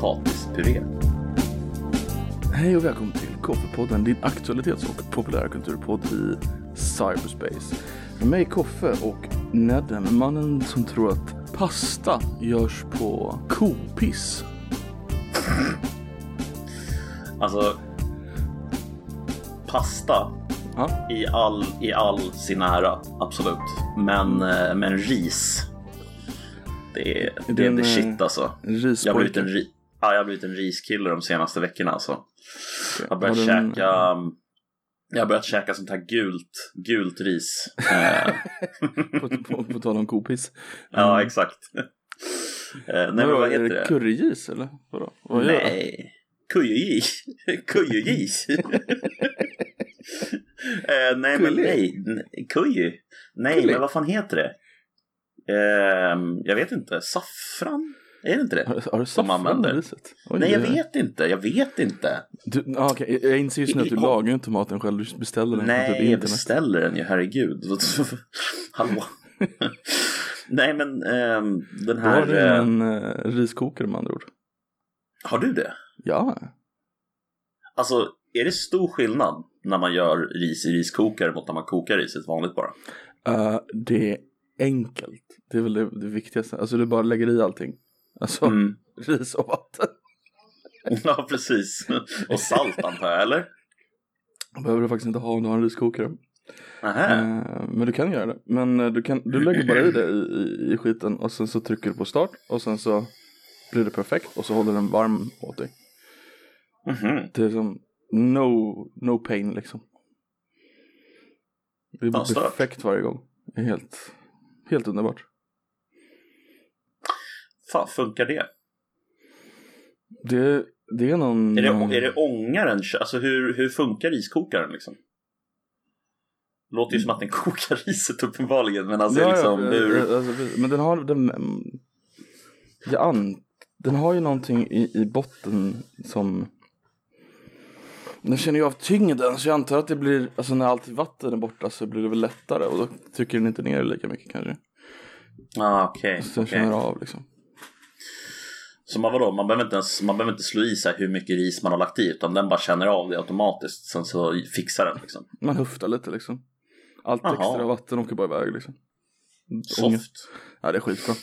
potatispuré. Hej och välkommen till Koffepodden, din aktualitets och populärkulturpodd i cyberspace. Med mig Koffe och Nedden, mannen som tror att pasta görs på kopiss. Alltså, pasta Ja, i all, i all sin ära, absolut. Men, eh, men ris, det är, det, det är the eh, shit alltså. Jag har blivit en, rispojke. Ja, jag har blivit en riskille de senaste veckorna alltså. Jag har börjat Har du käka jag har börjat käka sånt här gult, gult ris. På, på, på tal om kopiss. ja, exakt. Eh, nej, men vad heter det curryris eller? Vadå? Vad? Nej, kujugis. Kujugis. eh, nej, men nej. Kuju. Nej, men vad fan heter det? Ehm, jag vet inte. Saffran? Är det inte det? Har, har du saffran använder. Oj, Nej, jag vet inte. Jag vet inte. Du, ah, okej, Jag inser just nu att du I- lagar inte maten själv, du beställer den från typ Nej, jag beställer den ju. Herregud. Hallå. nej, men ehm, den Då har här... du eh, en uh, riskokare med andra ord. har du det? Ja. Alltså, är det stor skillnad när man gör ris i riskokare mot när man kokar riset vanligt bara? Eh, det är enkelt. Det är väl det, det viktigaste. Alltså du bara lägger i allting. Alltså Mm. ris och vatten. Ja, precis. Och salt antar jag, eller? behöver du faktiskt inte ha om du har en riskokare. Nähä. Eh, men du kan göra det. Men eh, du, kan, du lägger bara i det i, i, i skiten och sen så trycker du på start och sen så blir det perfekt och så håller den varm åt dig. Mhm. Det är som no, no pain liksom. Det stört. perfekt varje gång. Helt, helt underbart. Fan, funkar det? Det, det är någon... Är det, är det ångaren? Alltså hur, hur funkar riskokaren liksom? Låter ju som att den kokar riset uppenbarligen, men alltså Ja, liksom ja, hur... alltså, men den har den, jag an, den har ju någonting i, i botten som den känner ju av tyngden så jag antar att det blir, alltså när allt vatten är borta så blir det väl lättare och då trycker den inte ner lika mycket kanske. Ah, okej. Så den okej. känner av liksom. Så man, vadå, man, behöver inte ens, man behöver inte slå i sig hur mycket ris man har lagt i, utan den bara känner av det automatiskt. Sen så fixar den liksom. Man höftar lite liksom. Allt Jaha. extra vatten åker bara iväg liksom. Soft. Ja det är skitbra.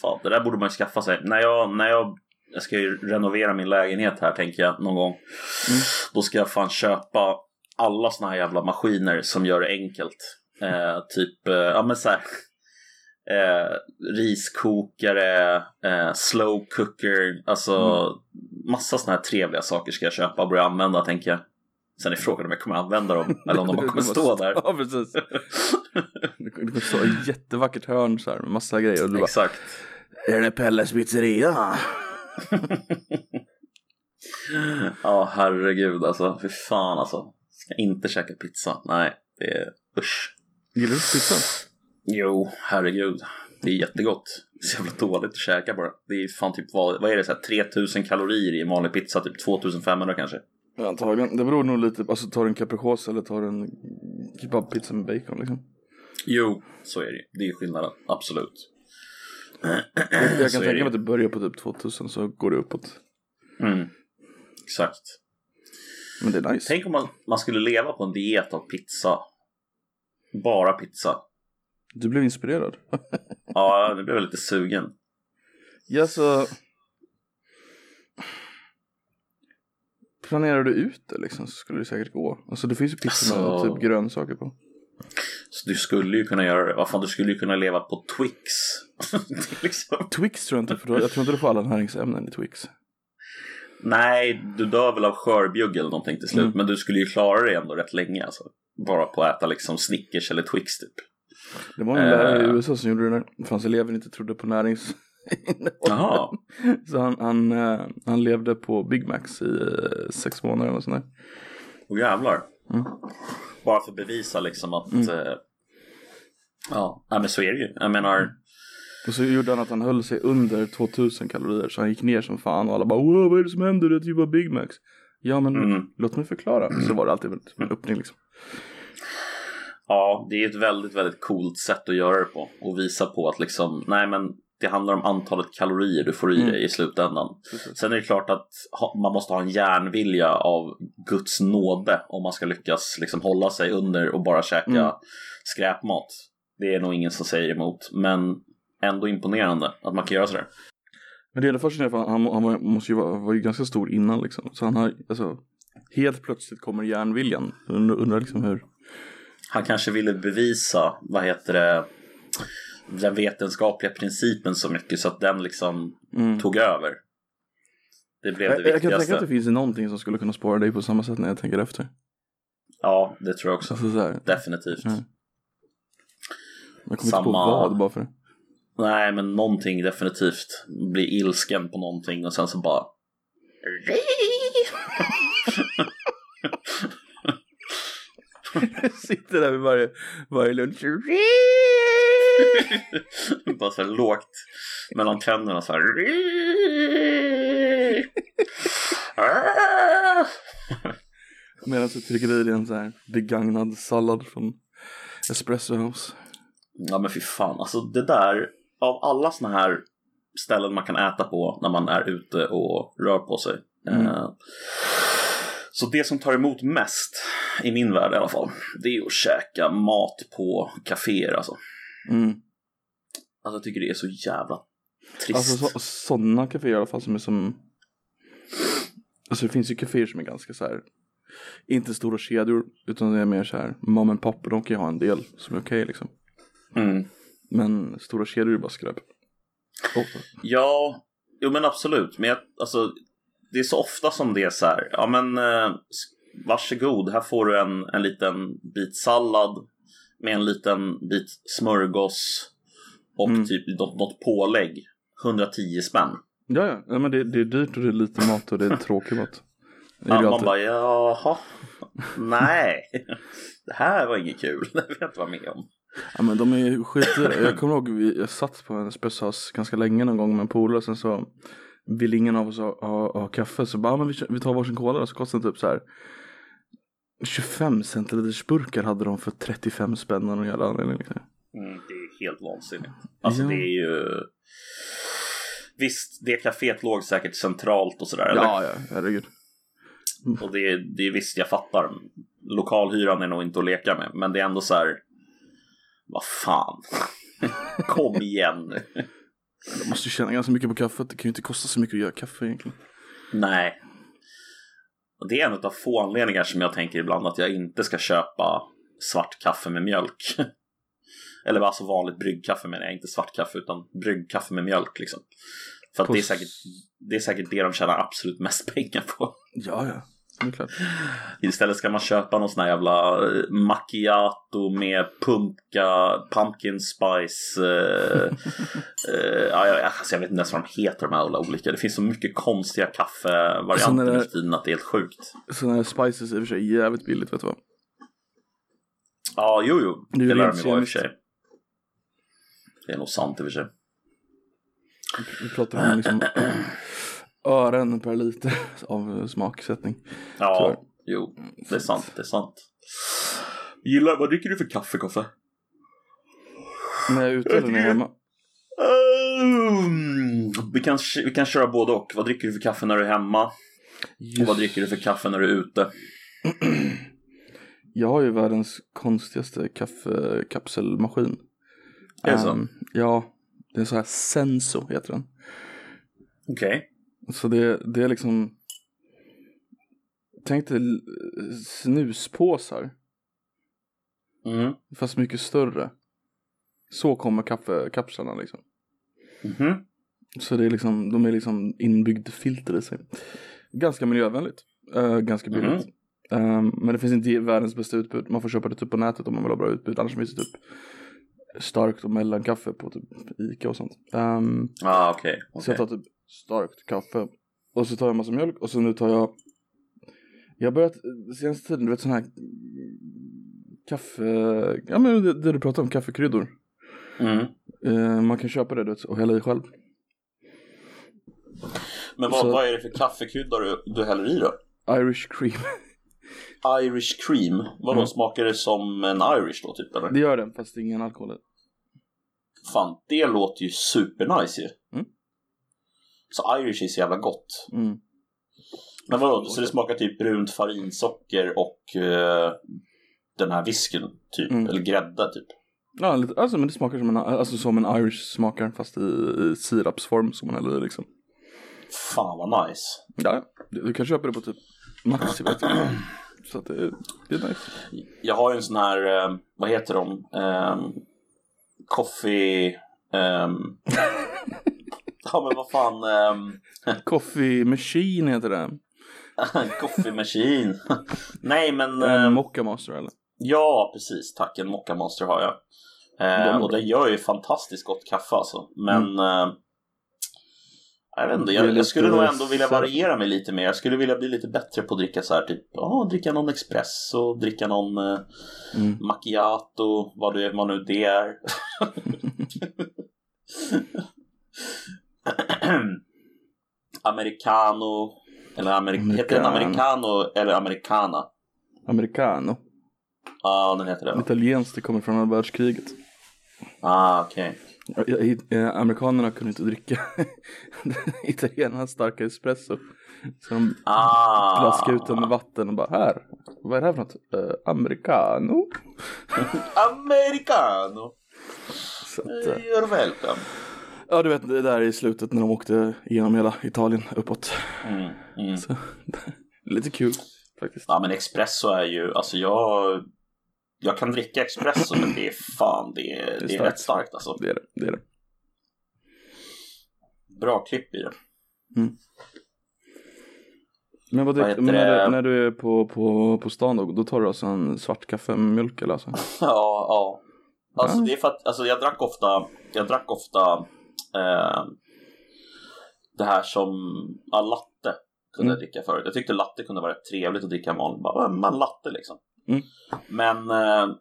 Fan, det där borde man ju skaffa sig. När jag, när jag, jag ska ju renovera min lägenhet här tänker jag någon gång. Mm. Då ska jag fan köpa alla såna här jävla maskiner som gör det enkelt. Eh, typ, eh, ja men så här. Eh, riskokare, eh, slow cooker, alltså Mm. massa såna här trevliga saker ska jag köpa och börja använda tänker jag. Sen är frågan om jag kommer använda dem eller om de bara kommer stå där. Ja precis. Det kommer stå ett jättevackert hörn så här med massa grejer och du bara Exakt. Är det Pelles pizzeria? Ja, herregud alltså. Fy fan alltså. Ska inte käka pizza. Nej, det är usch. Gillar du pizza? Jo, herregud. Det är jättegott. Det är så jävla dåligt att käka bara. Det är fan typ vad, vad är det så här 3000 kalorier i en vanlig pizza, typ 2500 kanske. Ja, antagligen. Det beror nog lite på, alltså tar du en capriciosa eller tar du en kebabpizza med bacon liksom. Jo, så är det ju. Det är skillnaden, absolut. Jag Så kan tänka mig att det börjar på typ 2000 så går det uppåt. Mm. Exakt. Men det är nice. Tänk om man, man skulle leva på en diet av pizza. Bara pizza. Du blev inspirerad. Ja, nu blev jag lite sugen. ja, så... Planerar du ut det liksom så skulle det säkert gå. Alltså det finns ju pizza med Alltså- typ grönsaker på. Så du skulle ju kunna göra det. Vad fan, du skulle ju kunna leva på Twix. Det liksom... Twix tror jag inte, för då, jag tror inte du får alla näringsämnen i Twix. Nej, du dör väl av skörbjugg eller någonting till slut. Mm. Men du skulle ju klara dig ändå rätt länge alltså. Bara på att äta liksom Snickers eller Twix typ. Det var en lärare i Eh. USA som gjorde det där. För hans elever inte trodde på närings... Jaha. Så han, han, eh, han levde på Big Macs i eh, sex månader eller sånt där. Och jävlar. Mm. Bara för att bevisa liksom att... Mm. Eh, ja, men så är det ju. Jag menar... Och så gjorde han att han höll sig under 2000 kalorier så han gick ner som fan och alla bara Wow, vad är det som händer? Det är typ bara Big Macs. Ja men Mm. låt mig förklara. Så var det alltid en en öppning liksom. Ja, det är ett väldigt, väldigt coolt sätt att göra det på. Och visa på att liksom, nej men det handlar om antalet kalorier du får i Mm. dig i slutändan. Precis. Sen är det klart att man måste ha en järnvilja av Guds nåde om man ska lyckas liksom hålla sig under och bara käka Mm. skräpmat. Det är nog ingen som säger emot, men ändå imponerande att man kan göra sådär. Men det är fascinerande för han, han var, måste ju vara, var ju ganska stor innan liksom. Så han har, alltså, helt plötsligt kommer järnviljan. Undrar, undrar liksom hur. Han kanske ville bevisa, vad heter det, den vetenskapliga principen så mycket så att den liksom Mm. tog över. Det blev det Jag, jag kan viktigaste. tänka att det finns någonting som skulle kunna spåra dig på samma sätt när jag tänker efter. Ja, det tror jag också. Alltså så här, Definitivt. Mm. jag kommer inte på Samma- vad bara för det. Nej, men någonting definitivt. Bli ilsken på någonting och sen så bara... Sitter där vid varje, varje lunch. bara så här lågt mellan tänderna så här. Medan du trycker i dig en så här begagnad sallad från Espresso House. Ja men fy fan, alltså det där, av alla såna här ställen man kan äta på när man är ute och rör på sig. Mm. Eh, så det som tar emot mest, i min värld i alla fall, det är att käka mat på kaféer alltså. Mm. Alltså jag tycker det är så jävla trist. Alltså så, sådana kaféer i alla fall som är som Alltså det finns ju kaféer som är ganska så här Inte stora kedjor utan det är mer så här Mom and pop de kan ju ha en del som är okej liksom mm. Men stora kedjor är bara skräp oh. Ja, jo men absolut. Men jag, alltså, det är så ofta som det är så här, ja men eh, varsågod, här får du en, en liten bit sallad med en liten bit smörgås och Mm. typ något, något pålägg. 110 spänn. Ja ja, ja men det, det är dyrt och det är lite mat och det är tråkig mat Ja, man alltid. bara, jaha, nej, det här var inget kul, det vill jag inte vara med om. Ja men de är skitdyra. Jag kommer ihåg vi, jag satt på en spessas ganska länge någon gång med en polare sen så vill ingen av oss ha, ha, ha kaffe så bara ja, men vi, vi tar varsin cola och så kostar det typ så här 25 centiliters burkar hade de för 35 spänn av någon jävla anledning. Liksom. Mm, det är helt vansinnigt. Alltså Ja. det är ju... Visst, det kaféet låg säkert centralt och sådär. eller? Ja ja, herregud. Och det, det är visst, jag fattar. Lokalhyran är nog inte att leka med. Men det är ändå så här. Vad fan. Kom igen nu. De måste ju tjäna ganska mycket på kaffet. Det kan ju inte kosta så mycket att göra kaffe egentligen. Nej. Och det är en av få anledningar som jag tänker ibland att jag inte ska köpa svart kaffe med mjölk. Eller alltså vanligt bryggkaffe menar jag, inte svart kaffe utan bryggkaffe med mjölk liksom. För att På det är, säkert, det är säkert det de tjänar absolut mest pengar på. Ja ja, det är klart. Istället ska man köpa någon sån här jävla eh, macchiato med pumpka, pumpkin spice. Eh, eh, alltså jag vet inte ens vad de heter de här alla olika. Det finns så mycket konstiga kaffevarianter nu för tiden att det är helt sjukt. Sådana här spices är i och för sig jävligt billigt vet du vad. Ja, jo, jo. Det Det lär de ju vara i och för sig. Det är nog sant i och för sig. Vi pratar om liksom ören per liter av smaksättning. Tyvärr. Ja, jo. Det är sant, det är sant. Gillar, vad dricker du för kaffe, Koffe? När jag är ute eller när jag är hemma. Um, vi, kan, vi kan köra både och. Vad dricker du för kaffe när du är hemma? Och Just, vad dricker du för kaffe när du är ute? jag har ju världens konstigaste kaffekapselmaskin. Är det så? Ehm, ja, det är så här Senso heter den. Okej. Så det, det är liksom Tänk dig snuspåsar Mm. fast mycket större. Så kommer kaffekapslarna liksom. Mhm. Så det är liksom, de är liksom inbyggd filter i sig. Ganska miljövänligt. eh, ganska billigt. Ehm, men det finns inte världens bästa utbud. Man får köpa det typ på nätet om man vill ha bra utbud. Annars finns det typ starkt och mellankaffe på typ Ica och sånt. Ehm, Ah, okej. Så jag tar typ starkt kaffe. Och så tar jag en massa mjölk och så nu tar jag Jag har börjat senaste tiden, du vet sån här Kaffe, ja men det, det du pratar om, kaffekryddor. Mm. Eh, man kan köpa det du vet, och hälla i själv. Men vad, Så- vad är det för kaffekrydda du, du häller i då? Irish cream. Irish cream? Vadå, Mm. smakar det som en Irish då typ eller? Det gör den fast det är ingen alkohol i. Fan, det låter ju supernice ju. Så Irish är så jävla gott. Mm. Men vadå, så det smakar typ brunt farinsocker och eh, den här whiskyn typ, Mm. eller grädde typ. Ja, lite, alltså men det smakar som en, alltså, som en Irish smakar fast i, i sirapsform som man häller i liksom. Fan vad nice. Ja, du, du kan köpa det på typ Maxi vet jag. Så att det, det är nice. Jag har ju en sån här, eh, vad heter de? Ehm, coffee... ehm, ja men vad fan. ehm, Coffee machine heter det. coffee machine. Nej men. En ehm, Mocca Master eller? ja precis, tack. En Mocca Master har jag. Eh, och det gör ju fantastiskt gott kaffe alltså. Men. eh, jag vet inte, Mm. Jag, jag skulle nog ändå vilja variera mig lite mer. Jag skulle vilja bli lite bättre på att dricka så här typ, ja, dricka någon espresso, dricka någon eh, Mm. macchiato, vad, det, vad nu det är. Americano, eller Ameri- heter den Americano. americano eller americana? Americano. Ja, den heter det. Italienskt, det kommer från andra världskriget. Ah, okej. I- eh, Amerikanerna kunde inte dricka italienarnas starka espresso. Så de Ah. plaskade ut den med vatten och bara här, vad är det här för något? Uh, americano. Americano! Så att, eh, You're welcome. Ja du vet det där i slutet när de åkte igenom hela Italien uppåt. Mm, mm. Så, lite kul faktiskt. Ja men espresso är ju, alltså jag Jag kan dricka espresso men det är fan, det är, det är, starkt. rätt starkt alltså Det är det. det, är det. Bra klipp i det Men, vad Vad men när, det? du, när du är på, på, på stan då, då tar du alltså en svart kaffe med mjölk eller alltså? Ja, ja Alltså det är för att, alltså jag drack ofta Jag drack ofta eh, Det här som, ja latte Kunde jag Mm. dricka förut Jag tyckte latte kunde vara rätt trevligt att dricka vanlig, bara en latte liksom Mm. Men eh,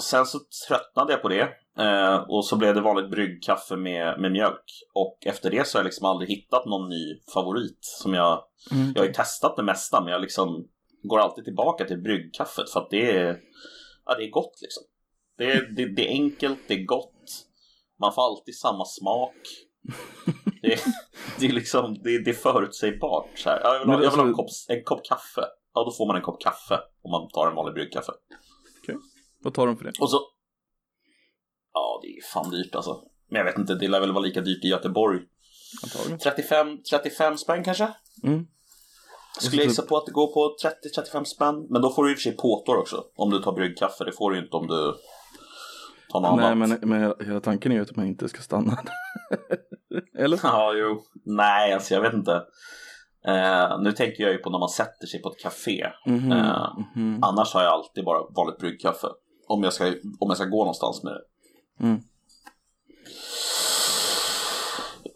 Sen så tröttnade jag på det eh, och så blev det vanligt bryggkaffe med, med mjölk. Och efter det så har jag liksom aldrig hittat någon ny favorit. Som jag, Mm. jag har ju testat det mesta men jag liksom går alltid tillbaka till bryggkaffet för att det är, ja, det är gott liksom. Det är, det, det är enkelt, det är gott. Man får alltid samma smak. Det, är- det är liksom, det, det är förutsägbart. Så här. Ja, Jag vill, ha, jag vill ha en, alltså- kopp, en kopp kaffe. Ja, då får man en kopp kaffe om man tar en vanlig bryggkaffe. Vad tar de för det? Och så... Ja, det är fan dyrt alltså. Men jag vet inte, det lär väl vara lika dyrt i Göteborg. Antagligen. 35, 35 spänn kanske? Mm. Skulle jag gissa på att det går på 30-35 spänn. Men då får du i och för sig påtår också. Om du tar bryggkaffe. Det får du inte om du tar något Nej annat. men, men hela- tanken är ju att man inte ska stanna. eller? Ja, jo. Nej, alltså jag vet inte. Eh, nu tänker jag ju på när man sätter sig på ett café. Mhm, Eh, mhm. Annars har jag alltid bara vanligt bryggkaffe. Om jag ska, om jag ska gå någonstans med det. Mm.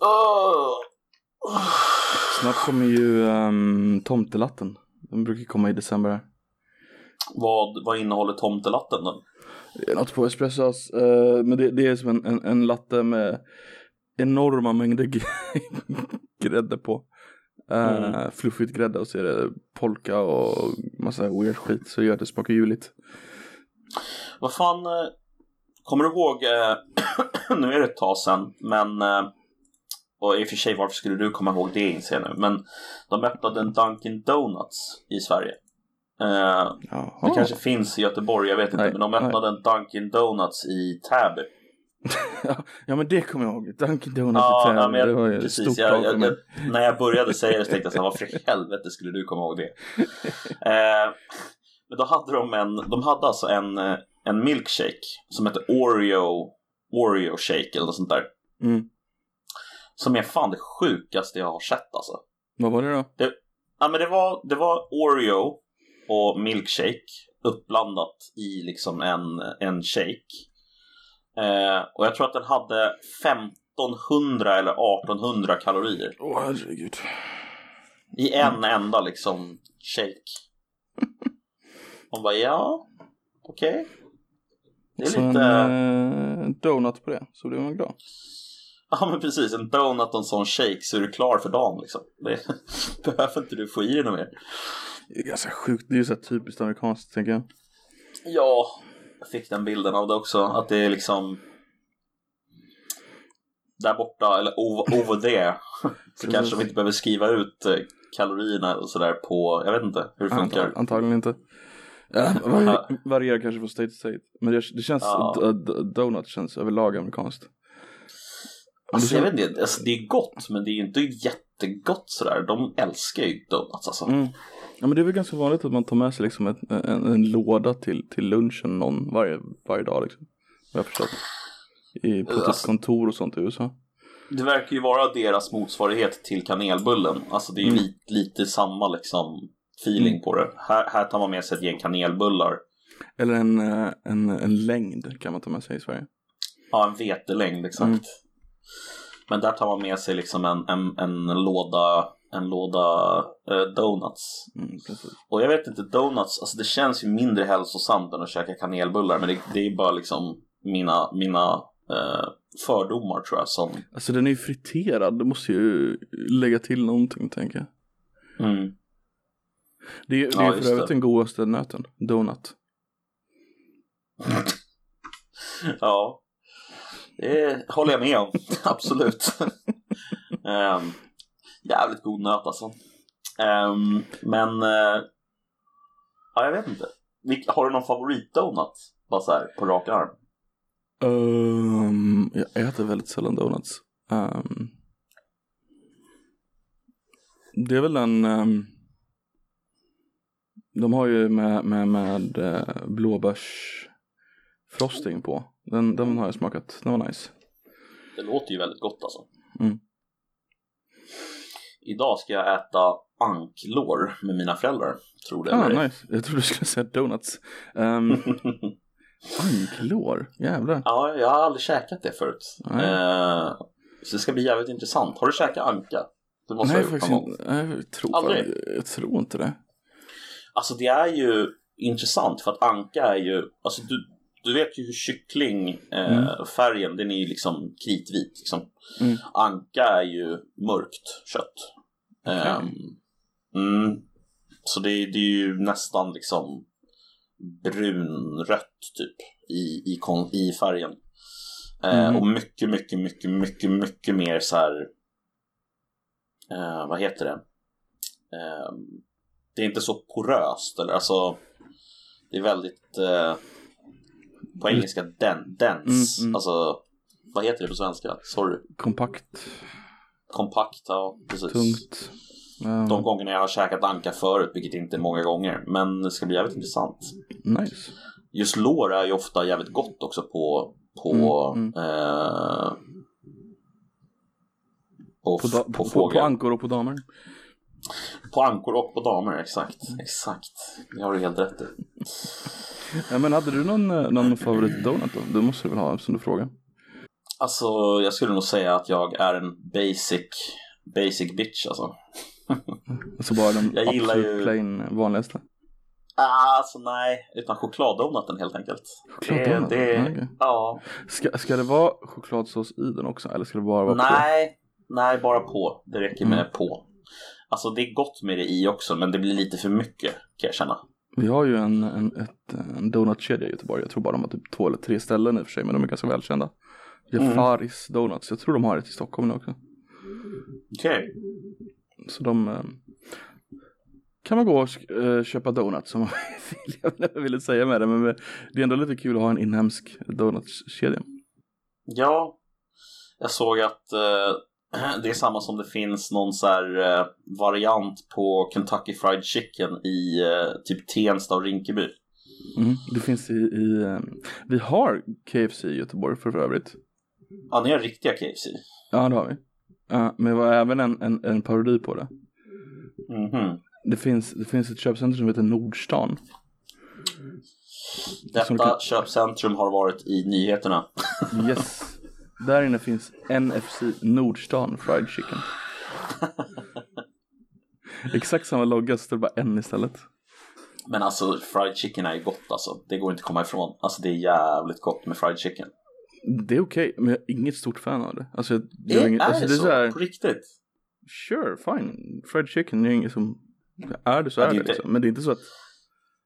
Åh! Snart kommer ju um, tomtelatten. Den brukar komma i december. här. Vad, vad innehåller tomtelatten då? Det är något på espressos. eh, men det, det är som en, en, en latte med enorma mängder grädde på. Uh, Mm. Fluffigt grädde och så är det polka och massa weird skit. Så gör det smakar ljuvligt. Vad fan, eh, kommer du ihåg, nu är det ett tag sedan, men och i och för sig varför skulle du komma ihåg det inser jag nu, men de öppnade en Dunkin Donuts i Sverige. Eh, det kanske finns i Göteborg, jag vet inte, Nej, men de öppnade en Dunkin Donuts i Täby. ja, men det kommer jag ihåg. Dunkin Donuts Ja, i Täby. ja, men jag, det var ju precis. stort Jag, jag, jag, när jag började säga det så tänkte jag så här, varför i helvete skulle du komma ihåg det? Eh, men då hade de en, de hade alltså en, eh, en milkshake som heter Oreo, Oreo shake eller något sånt där. Mm. Som är fan det sjukaste jag har sett alltså. Vad var det då? Ja men det var, det var Oreo och milkshake uppblandat i liksom en, en shake. Eh, och jag tror att den hade 1500 eller 1800 kalorier. Åh herregud. I en enda liksom shake. Man bara ja, okej. Det är Så lite, en eh, donut på det, så blir man glad. ja men precis, en donut och en sån shake så är du klar för dagen liksom. Det behöver inte du få i dig något mer. Det är ganska sjukt, det är ju så typiskt amerikanskt tänker jag. Ja, Jag fick den bilden av det också, att det är liksom där borta, eller over, there, så kanske de inte behöver skriva ut eh, kalorierna och sådär på, jag vet inte hur det funkar. Antag, antagligen inte. Ja, vari, varierar kanske från state to state. Men det, det känns, Ja. donut känns överlag amerikanskt. Alltså, det jag vet inte, alltså, det är gott men det är ju inte jättegott sådär. De älskar ju donuts alltså. Mm. Ja men det är väl ganska vanligt att man tar med sig liksom ett, en, en låda till, till lunchen någon varje, varje dag liksom. Vad jag förstått. I, på kontor och sånt i USA. Det verkar ju vara deras motsvarighet till kanelbullen. Alltså det är ju Mm. li, lite samma liksom feeling Mm. på det. Här, här tar man med sig ett gäng kanelbullar. Eller en, eh, en, en längd kan man ta med sig i Sverige. Ja, en vetelängd exakt. Mm. Men där tar man med sig liksom en, en, en låda, en låda eh, donuts. Mm. Och jag vet inte, donuts, alltså det känns ju mindre hälsosamt än att käka kanelbullar. Men det, det är bara liksom mina, mina eh, fördomar tror jag som... Alltså den är ju friterad, det måste ju lägga till någonting tänker jag. Mm. Det är, det är för övrigt den godaste nöten, donut. ja, det håller jag med om. Absolut. Ehm, jävligt god nöt alltså. Ehm, men, eh, ja jag vet inte. Har du någon favoritdonut? Bara så här på rak arm. Um, jag äter väldigt sällan donuts. Ehm, det är väl en... ehm, de har ju med, med, med uh, blåbärsfrosting på. Den, den har jag smakat, den var nice. Det låter ju väldigt gott alltså. Mm. Idag ska jag äta anklår med mina föräldrar. Tror det Ah, eller nice. Jag trodde du skulle säga donuts. Um, anklår, jävlar. Ja, jag har aldrig käkat det förut. Eh, så det ska bli jävligt intressant. Har du käkat anka? Det måste Nej, jag ha gjort någon gång. Jag tror, Aldrig? jag tror inte det. Alltså det är ju intressant för att anka är ju, alltså du, du vet ju hur kyckling, eh, Mm. färgen, den är ju liksom kritvit. Liksom. Mm. Anka är ju mörkt kött. Ehm, mm, så det, det är ju nästan liksom brunrött typ i, i, i färgen. Eh, Mm. Och mycket, mycket, mycket, mycket, mycket mer så här. Eh, vad heter det? Eh, det är inte så poröst eller alltså. Det är väldigt eh, på engelska den, dense. Mm, mm. Alltså vad heter det på svenska? Sorry. Kompakt, Kompakt, ja precis. tungt. De gångerna jag har käkat anka förut, vilket inte är många gånger. Men det ska bli jävligt intressant. nice. Just lår är ju ofta jävligt gott också på på, Mm, Eh, på, På, på, på, på, fågel. på ankor och på damer. På ankor och på damer, exakt. Exakt. Det har du helt rätt i. Ja, men hade du någon, eh, någon favoritdonut då? Det måste du väl ha som du frågar. Alltså, jag skulle nog säga att jag är en basic, basic bitch alltså. Alltså bara den Jag gillar ju- plain vanligaste. Ah, alltså nej, utan chokladdonuten helt enkelt. Chokladdonut? Det, det, okej. ja. Ska, ska det vara chokladsås i den också eller ska det bara vara på? Nej, nej, bara på. Det räcker med Mm. på. Alltså det är gott med det i också, men det blir lite för mycket kan jag känna. Vi har ju en, en, ett, en donutkedja i Göteborg. Jag tror bara de har typ två eller tre ställen i och för sig men de är ganska välkända. Jafaris Donuts. Jag tror de har ett i Stockholm nu också. Okej. Så de eh, kan man gå och eh, köpa donuts som man vill. Jag vet inte vad jag ville säga med det men det är ändå lite kul att ha en inhemsk donutskedja. Ja, jag såg att eh, det är samma som det finns någon så här eh, variant på Kentucky Fried Chicken i eh, typ Tensta och Rinkeby. Mm. Det finns i, i eh, vi har KFC i Göteborg för övrigt. Ja, ni har riktiga KFC. Ja det har vi. Ja, men det var även en, en, en parodi på det. Mhm. Det finns, det finns ett köpcentrum som heter Nordstan. Detta kan- köpcentrum har varit i nyheterna. Yes. Där inne finns NFC Nordstan Fried Chicken. Exakt samma logga, så det bara en istället. Men alltså fried chicken är ju gott alltså. Det går inte att komma ifrån. Alltså det är jävligt gott med fried chicken. Det är okej, men jag är inget stort fan av det. Alltså, jag, jag är, inget, är alltså, det det är så? här, På riktigt? sure, fine. Fried chicken är inget som, är det så Ja, är det är det liksom. Men det är inte så att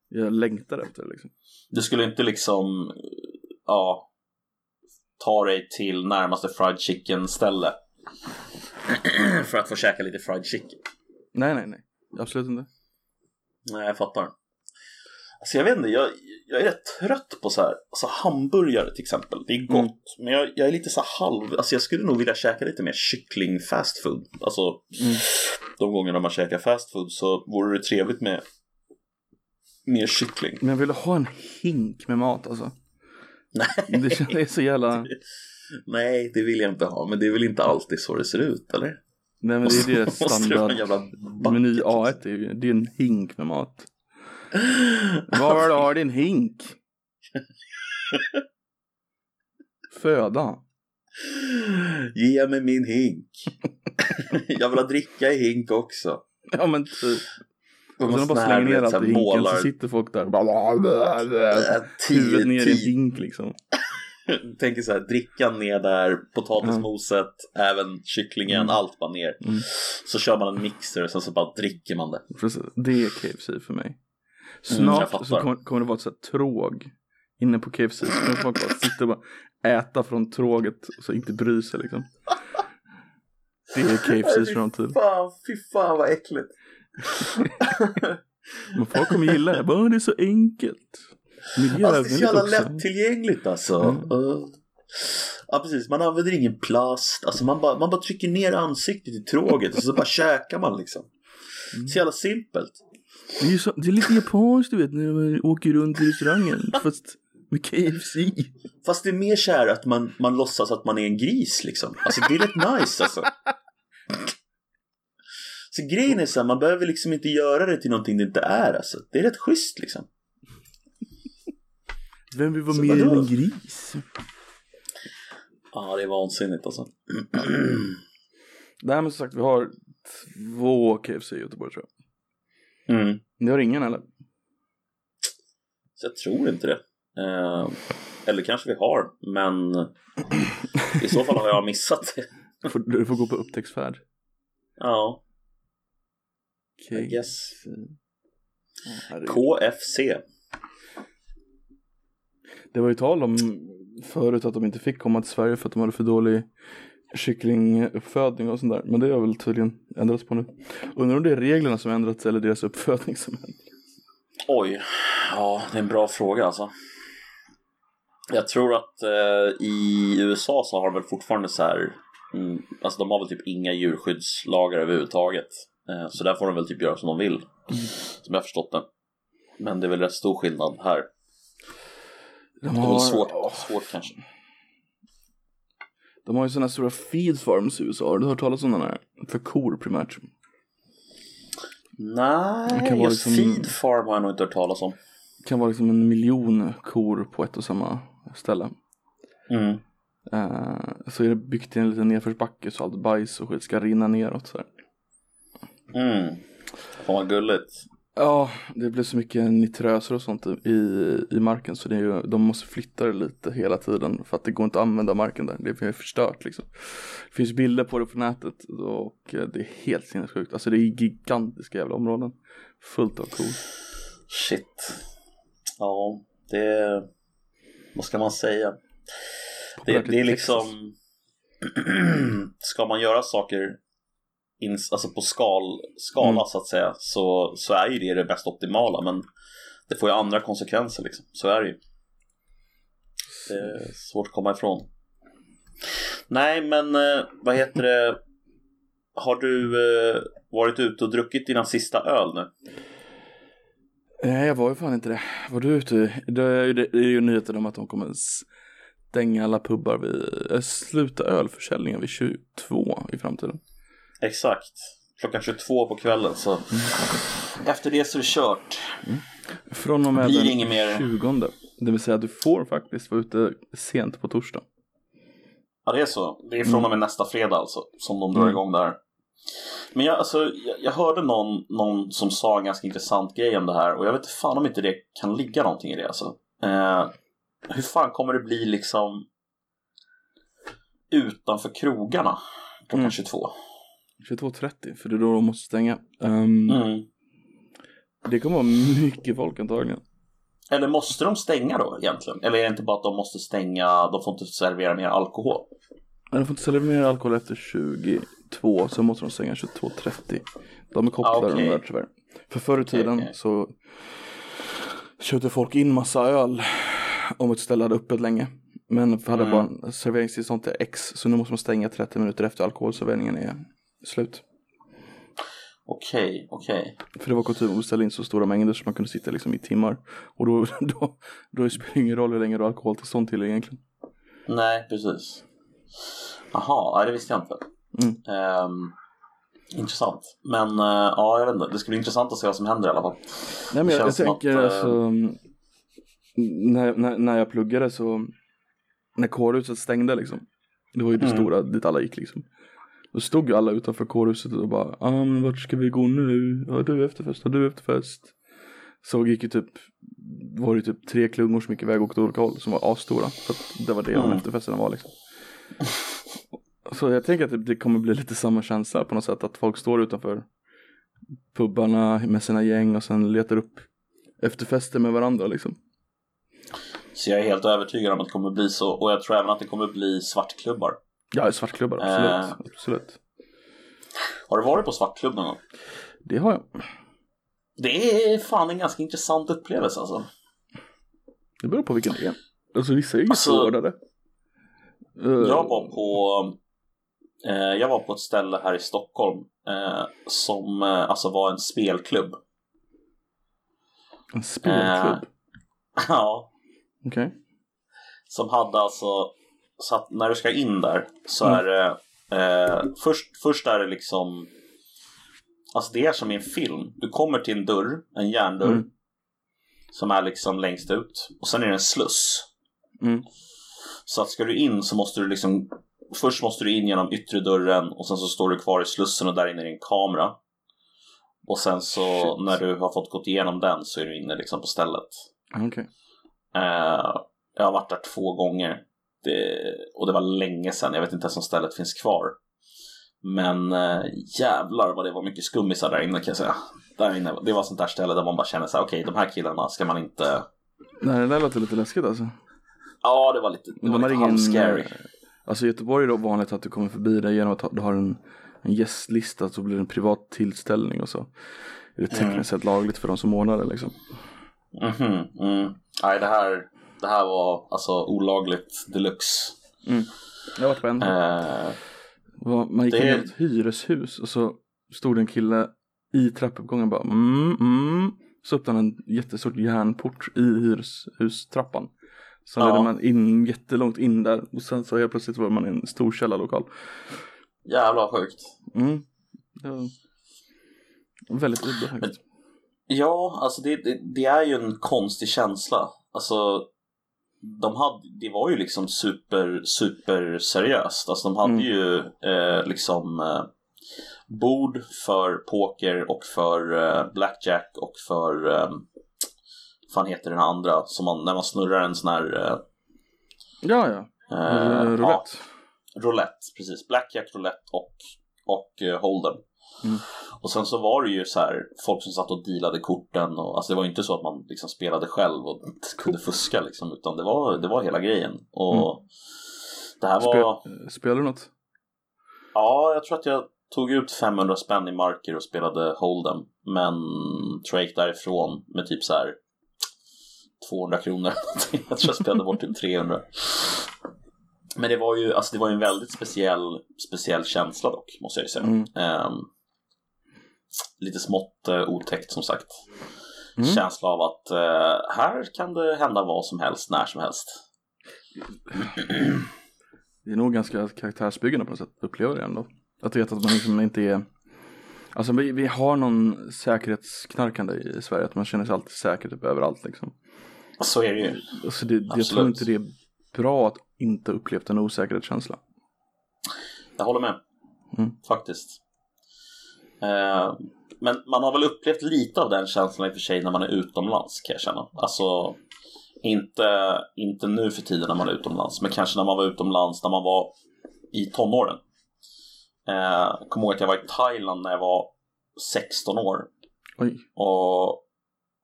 Jag längtar efter det liksom. Du skulle inte liksom, ja, ta dig till närmaste fried chicken ställe för att få käka lite fried chicken. Nej, nej, nej. Absolut inte. Nej, jag fattar. Alltså jag vet inte, jag, jag är rätt trött på så här, alltså hamburgare till exempel. Det är gott, Mm. men jag, jag är lite så halv, alltså jag skulle nog vilja käka lite mer kyckling fast food. Alltså Mm. de gångerna man käkar fast food så vore det trevligt med mer kyckling. Men jag vill ha en hink med mat alltså. Nej. Det känns så jävla... Nej, det vill jag inte ha, men det är väl inte alltid så det ser ut, eller? Nej men det är det standard. Meny liksom? A1 är ju, det är en hink med mat. Var har din hink? Föda. Ge mig min hink. jag vill ha dricka i hink också. Ja men typ. Och sen bara slänger ner allt i hinken målar så sitter folk där Huvudet ner i en hink liksom. Tänker så här, drickan ner där, potatismoset, även kycklingen, Mm. allt bara ner. Mm. Så kör man en mixer och sen så bara dricker man det. Precis. Det är KFC för mig. Mm, Snart fattar. så kommer, kommer det vara ett sånt här tråg inne på KFC. Så kommer folk bara sitta och bara äta från tråget och så inte bry sig liksom. Det är KFCs framtid. Fan, fy fan vad äckligt. Men folk kommer gilla det. Bara, "Åh, det är så enkelt. Alltså, det är så Miljövänligt jävla också. lättillgängligt alltså. Mm. Uh. Ja precis, man använder ingen plast. Alltså man bara, man bara trycker ner ansiktet i tråget och så bara käkar man liksom. Mm. Så jävla simpelt. Det är, ju så, det är lite japanskt du vet när man åker runt i restaurangen. Fast med KFC. Fast det är mer så här att man, man låtsas att man är en gris liksom. Alltså det är rätt nice alltså. Så grejen är så här, man behöver liksom inte göra det till någonting det inte är alltså. Det är rätt schysst liksom. Vem vill vara mer än en gris? Ja, det är vansinnigt alltså. Nej men som sagt vi har två KFC i Göteborg tror jag. Mm. Ni har ingen eller? Så jag tror inte det. Eh, eller kanske vi har, men i så fall har jag missat det. Du får, du får gå på upptäcktsfärd. Ja, I KFC. guess. KFC. Det var ju tal om förut att de inte fick komma till Sverige för att de hade för dålig kycklinguppfödning och sånt där. Men det har väl tydligen ändrats på nu. Undrar om det är reglerna som ändrats eller deras uppfödning som ändrats. Oj, ja det är en bra fråga alltså. Jag tror att eh, i USA så har de väl fortfarande så här, mm, alltså de har väl typ inga djurskyddslagar överhuvudtaget. Eh, så där får de väl typ göra som de vill, som jag har förstått det. Men det är väl rätt stor skillnad här. De Det är har, väl svårt, svårt kanske. De har ju sådana stora feed farms i USA. Har du hört talas om den här? För kor primärt. Nej, just liksom- feed farm har jag nog inte hört talas om. Det kan vara liksom en miljon kor på ett och samma ställe. Mm. Eh, så är det byggt i en liten nedförsbacke så allt bajs och skit ska rinna neråt så här. Mm. Fan vad gulligt. Ja, det blir så mycket nitröser och sånt i, i marken så det är ju, de måste flytta det lite hela tiden för att det går inte att använda marken där. Det är förstört liksom. Det finns bilder på det på nätet och eh, det är helt sinnessjukt. Alltså det är gigantiska jävla områden. Fullt av kor. Shit. Ja, det... Vad ska man säga? Det, det är liksom... ska man göra saker alltså på skal, skala Mm. så att säga så, så är ju det det mest optimala men det får ju andra konsekvenser liksom. Så är det ju. Det är svårt att komma ifrån. Nej men eh, vad heter det? Har du eh, varit ute och druckit dina sista öl nu? Nej, jag var ju fan inte det. Var du ute? Det är ju, det är ju nyheten om att de kommer stänga alla pubbar vid, äh, sluta ölförsäljningen vid 22 i framtiden. Exakt. Klockan 22 på kvällen så efter det så är det kört. Från och med Blir den mer- 20. Det vill säga att du får faktiskt vara ute sent på torsdag. Ja det är så. Det är från och med nästa fredag alltså som de drar Mm. igång där. Men jag, alltså, jag, jag hörde någon, någon som sa en ganska intressant grej om det här och jag vet inte fan om inte det kan ligga någonting i det alltså. Eh, hur fan kommer det bli liksom utanför krogarna klockan Mm. 22? 22.30 för det är då de måste stänga. Um, Mm. Det kommer vara mycket folk antagligen. Eller måste de stänga då egentligen? Eller är det inte bara att de måste stänga, de får inte servera mer alkohol? Men de får inte sälja mer alkohol efter 22, så måste de stänga 22.30. De är kopplade Ah, okej. de där tyvärr. För förr i tiden okej. så köpte folk in massa öl om ett ställe hade öppet länge. Men hade Mm. bara serveringstillstånd till X, så nu måste man stänga 30 minuter efter alkoholserveringen är slut. Okej, okej. För det var kutym att beställa in så stora mängder så man kunde sitta liksom i timmar. Och då, då, då spelar det ingen roll hur länge du har alkoholtillstånd till egentligen. Nej, precis. Jaha, det visste jag inte. Mm. Ehm, intressant. Men eh, ja, jag vet inte. Det ska bli intressant att se vad som händer i alla fall. Nej men jag, jag tänker att, eh, alltså när, när, när jag pluggade så när kårhuset stängde liksom det var ju det Mm. stora dit alla gick liksom då stod ju alla utanför kårhuset och bara ah, men vart ska vi gå nu? Ja du efterfest, ja du efterfest så gick ju typ var det typ tre klungor som gick iväg och åt olika håll som var asstora för att det var det Mm. efterfesten var liksom så jag tänker att det, det kommer bli lite samma känsla på något sätt att folk står utanför pubbarna med sina gäng och sen letar upp efterfester med varandra liksom. Så jag är helt övertygad om att det kommer bli så. Och jag tror även att det kommer bli svartklubbar. Ja, svartklubbar, absolut. Eh. absolut. Har du varit på svartklubb någon gång? Det har jag. Det är fan en ganska intressant upplevelse alltså. Det beror på vilken det är. Alltså vissa är ju Alltså, svårare. Eh, Jag var på eh, Jag var på ett ställe här i Stockholm eh, Som eh, alltså var en spelklubb En spelklubb? Ja Okej. Som hade alltså Så att när du ska in där Så Mm. är det eh, först, först är det liksom Alltså det är som i en film Du kommer till en dörr, en järndörr Mm. Som är liksom längst ut Och sen är det en sluss Mm. Så att ska du in så måste du liksom Först måste du in genom yttre dörren och sen så står du kvar i slussen och där inne är en kamera. Och sen så Shit. när du har fått gått igenom den så är du inne liksom på stället. Okej. Eh, jag har varit där två gånger. Det, och det var länge sedan, jag vet inte ens om stället finns kvar. Men eh, jävlar vad det var mycket skummisar där inne kan jag säga. Där inne, det var sånt där ställe där man bara känner så här, okej de här killarna ska man inte... Nej, det där låter lite läskigt alltså. Ja, det var lite, det var lite ingen... eh, Alltså i Göteborg är det vanligt att du kommer förbi det genom att du har en, en gästlista så blir det en privat tillställning och så. Är det tekniskt Mm. sett lagligt för de som ordnar det liksom. Mhm, mm. Nej, det här, det här var alltså olagligt deluxe. Jag har varit på en. Eh, Man gick Det- in i ett hyreshus och så stod en kille i trappuppgången bara mm, mm. Så öppnade han en jättestor järnport i hyreshustrappan. Så Ja. ledde man in jättelångt in där och sen så helt plötsligt var man i en stor källarlokal. jävlar vad sjukt. Mm. Var väldigt faktiskt. Ja, alltså det, det, det är ju en konstig känsla. Alltså, de hade, det var ju liksom super, super seriöst. Alltså de hade Mm. ju eh, liksom eh, bord för poker och för eh, blackjack och för eh, fan heter den andra som man, när man snurrar en sån här eh, Ja, ja. eh, Uh, roulette. ja, roulette, precis. Blackjack, roulette och, och eh, Holden. Mm. Och sen så var det ju så här folk som satt och dealade korten och alltså det var ju inte så att man liksom spelade själv och kunde fuska liksom utan det var, det var hela grejen. Och det här var, Spe- spelar du något? ja jag tror att jag tog ut 500 spänn i marker och spelade Holden men tror jag gick därifrån med typ så här 200 kronor. jag tror jag spelade bort typ 300. Men det var ju, alltså det var ju en väldigt speciell, speciell känsla dock, måste jag ju säga. Mm. Ehm, lite smått uh, otäckt som sagt. Mm. Känsla av att eh, här kan det hända vad som helst, när som helst. Det är nog ganska karaktärsbyggande på något sätt, upplever det ändå. Att veta att man liksom inte är Alltså vi, vi har någon säkerhetsknarkande i Sverige, att man känner sig alltid säker typ överallt liksom. Så är det ju. Alltså det, jag tror Absolut. inte det är bra att inte upplevt en osäkerhetskänsla. Jag håller med. Mm. Faktiskt. Eh, men man har väl upplevt lite av den känslan i och för sig när man är utomlands kan jag känna. Alltså inte, inte nu för tiden när man är utomlands, men kanske när man var utomlands när man var i tonåren. Eh, jag kommer ihåg att jag var i Thailand när jag var 16 år Oj. och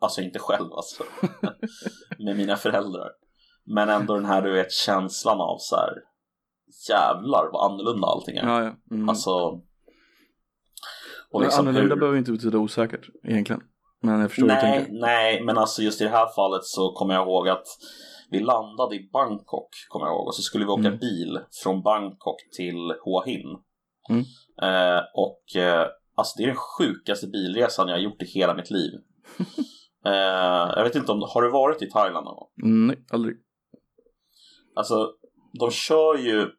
Alltså inte själv alltså. med mina föräldrar. Men ändå den här du vet känslan av så här. Jävlar vad annorlunda allting är. Ja, ja. Mm. Alltså. Och Men liksom annorlunda hur... behöver inte betyda osäkert egentligen. Men jag förstår vad du Nej, tänker. nej, men alltså just i det här fallet så kommer jag ihåg att vi landade i Bangkok, kommer jag ihåg, och så skulle vi åka Mm. bil från Bangkok till Hua Hin. Mm. Eh, och eh, alltså det är den sjukaste bilresan jag har gjort i hela mitt liv. eh, jag vet inte om, har du varit i Thailand någon gång? Mm, nej, aldrig. Alltså, de kör ju,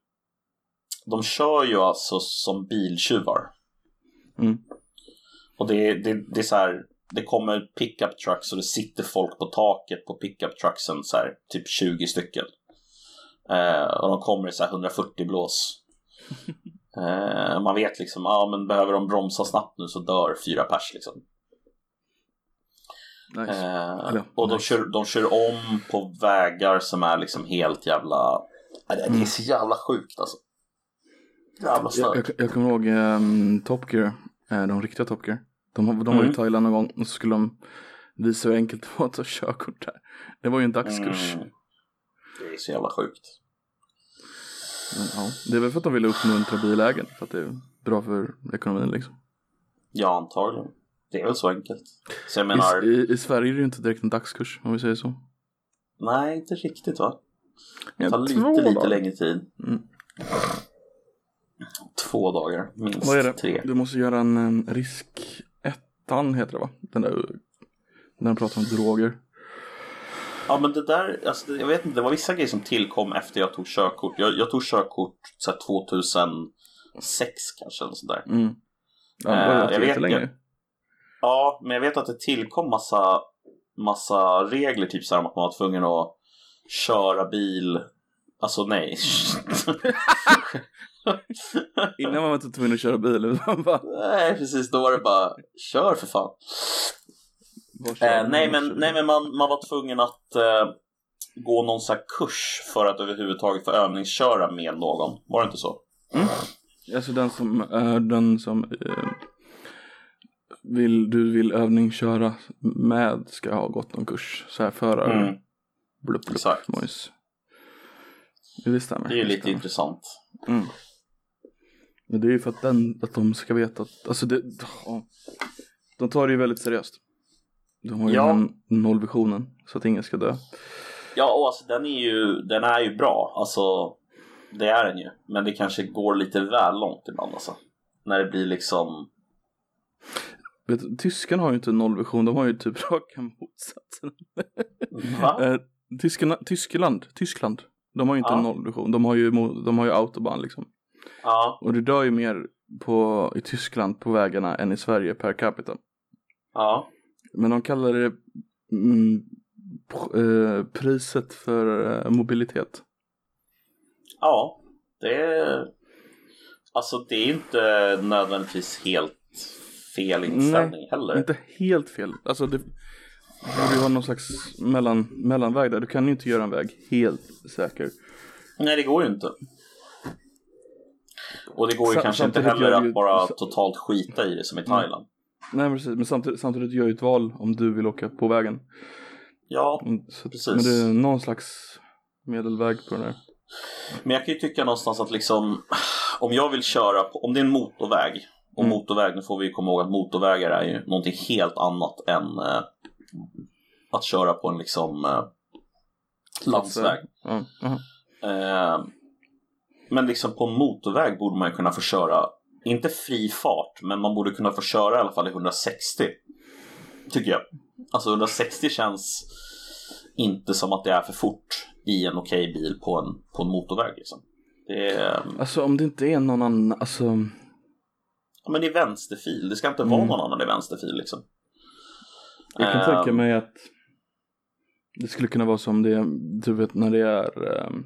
de kör ju alltså som biltjuvar. Mm. Och det, det, det är så här, det kommer pickup trucks och det sitter folk på taket på pickup trucksen så här, typ 20 stycken. Eh, och de kommer i så här 140 blås. Eh, man vet liksom, ja men behöver de bromsa snabbt nu så dör fyra pers liksom. Nice. Eh, och de nice. kör, de kör om på vägar som är liksom helt jävla... Det är så jävla sjukt alltså. Jävla Jag, jag, jag kommer ihåg um, Top Gear, eh, de riktiga Top Gear. De, har- de var Mm. i Thailand någon gång och så skulle de visa hur enkelt det var att ta körkort där. Det var ju en dagskurs. Mm. Det är så jävla sjukt. Men, ja, det är väl för att de ville uppmuntra bilägen. För att det är bra för ekonomin liksom. Ja, antagligen. Det är väl så enkelt. Så menar, I, i, I Sverige är det ju inte direkt en dagskurs om vi säger så. nej inte riktigt va? Det tar lite, lite längre tid. Mm. Två dagar, minst Vad är det? tre. Du måste göra en, en risk ettan heter det va? Den där, när de pratar om droger. Ja men det där, alltså, jag vet inte, det var vissa grejer som tillkom efter jag tog körkort. Jag, jag tog körkort så här, 2006 kanske eller sådär. Mm. Ja, det Eh, var jag jag vet- jag- Ja, men jag vet att det tillkom massa, massa regler, typ så här om att man var tvungen att köra bil. Alltså nej. Innan var man inte tvungen att köra bil. bara, nej, precis. Då var det bara, kör för fan. Eh, nej, men, nej, men man, man var tvungen att eh, gå någon här kurs för att överhuvudtaget få övningsköra med någon. Var det inte så? Alltså den som är den som eh, vill, du vill övningsköra med ska ha gått någon kurs. Så här förare. Mm. Blupp, blupp, Exakt. mojs. Det stämmer. Det är ju lite stämmer. intressant. Mm. Men det är ju för att, den, att de ska veta att, alltså det, ja. de tar det ju väldigt seriöst. De har ju Ja. den nollvisionen så att ingen ska dö. Ja, och alltså den är ju, den är ju bra. Alltså, det är den ju. Men det kanske går lite väl långt ibland alltså. När det blir liksom... Vet, tyskarna har ju inte nollvision, de har ju typ raka motsatsen. Va? Eh, Tyskarna, Tyskland, Tyskland, de har ju inte Ja. nollvision, de har ju, de har ju autobahn liksom. Ja, Och det dör ju mer på, i Tyskland på vägarna än i Sverige per capita. ja. Men de kallar det mm, eh, priset för eh, mobilitet. Ja, det är... Alltså det är inte nödvändigtvis helt fel inställning heller. Inte helt fel. Alltså det borde ju vara någon slags mellan, mellanväg där. Du kan ju inte göra en väg helt säker. Nej, det går ju inte. Och det går ju Sa- kanske inte heller att ju- bara totalt skita i det som i Thailand. Nej men precis, men samtidigt, samtidigt gör ju ett val om du vill åka på vägen. Ja, Mm, Så, Precis. Men det är någon slags medelväg på den här. men jag kan ju tycka någonstans att liksom om jag vill köra på, om det är en motorväg och Mm. motorväg, nu får vi komma ihåg att motorvägar är ju någonting helt annat än eh, att köra på en liksom eh, landsväg. Ja, aha. Eh, men liksom på motorväg borde man ju kunna få köra, inte fri fart, men man borde kunna få köra i alla fall i 160. Tycker jag. Alltså 160 känns inte som att det är för fort i en okej bil på en, på en motorväg liksom. Är, Alltså om det inte är någon annan, alltså. ja, men i vänsterfil, det ska inte vara Mm. någon annan i vänsterfil liksom. Jag kan Ehm. tänka mig att det skulle kunna vara som det, du vet när det är um,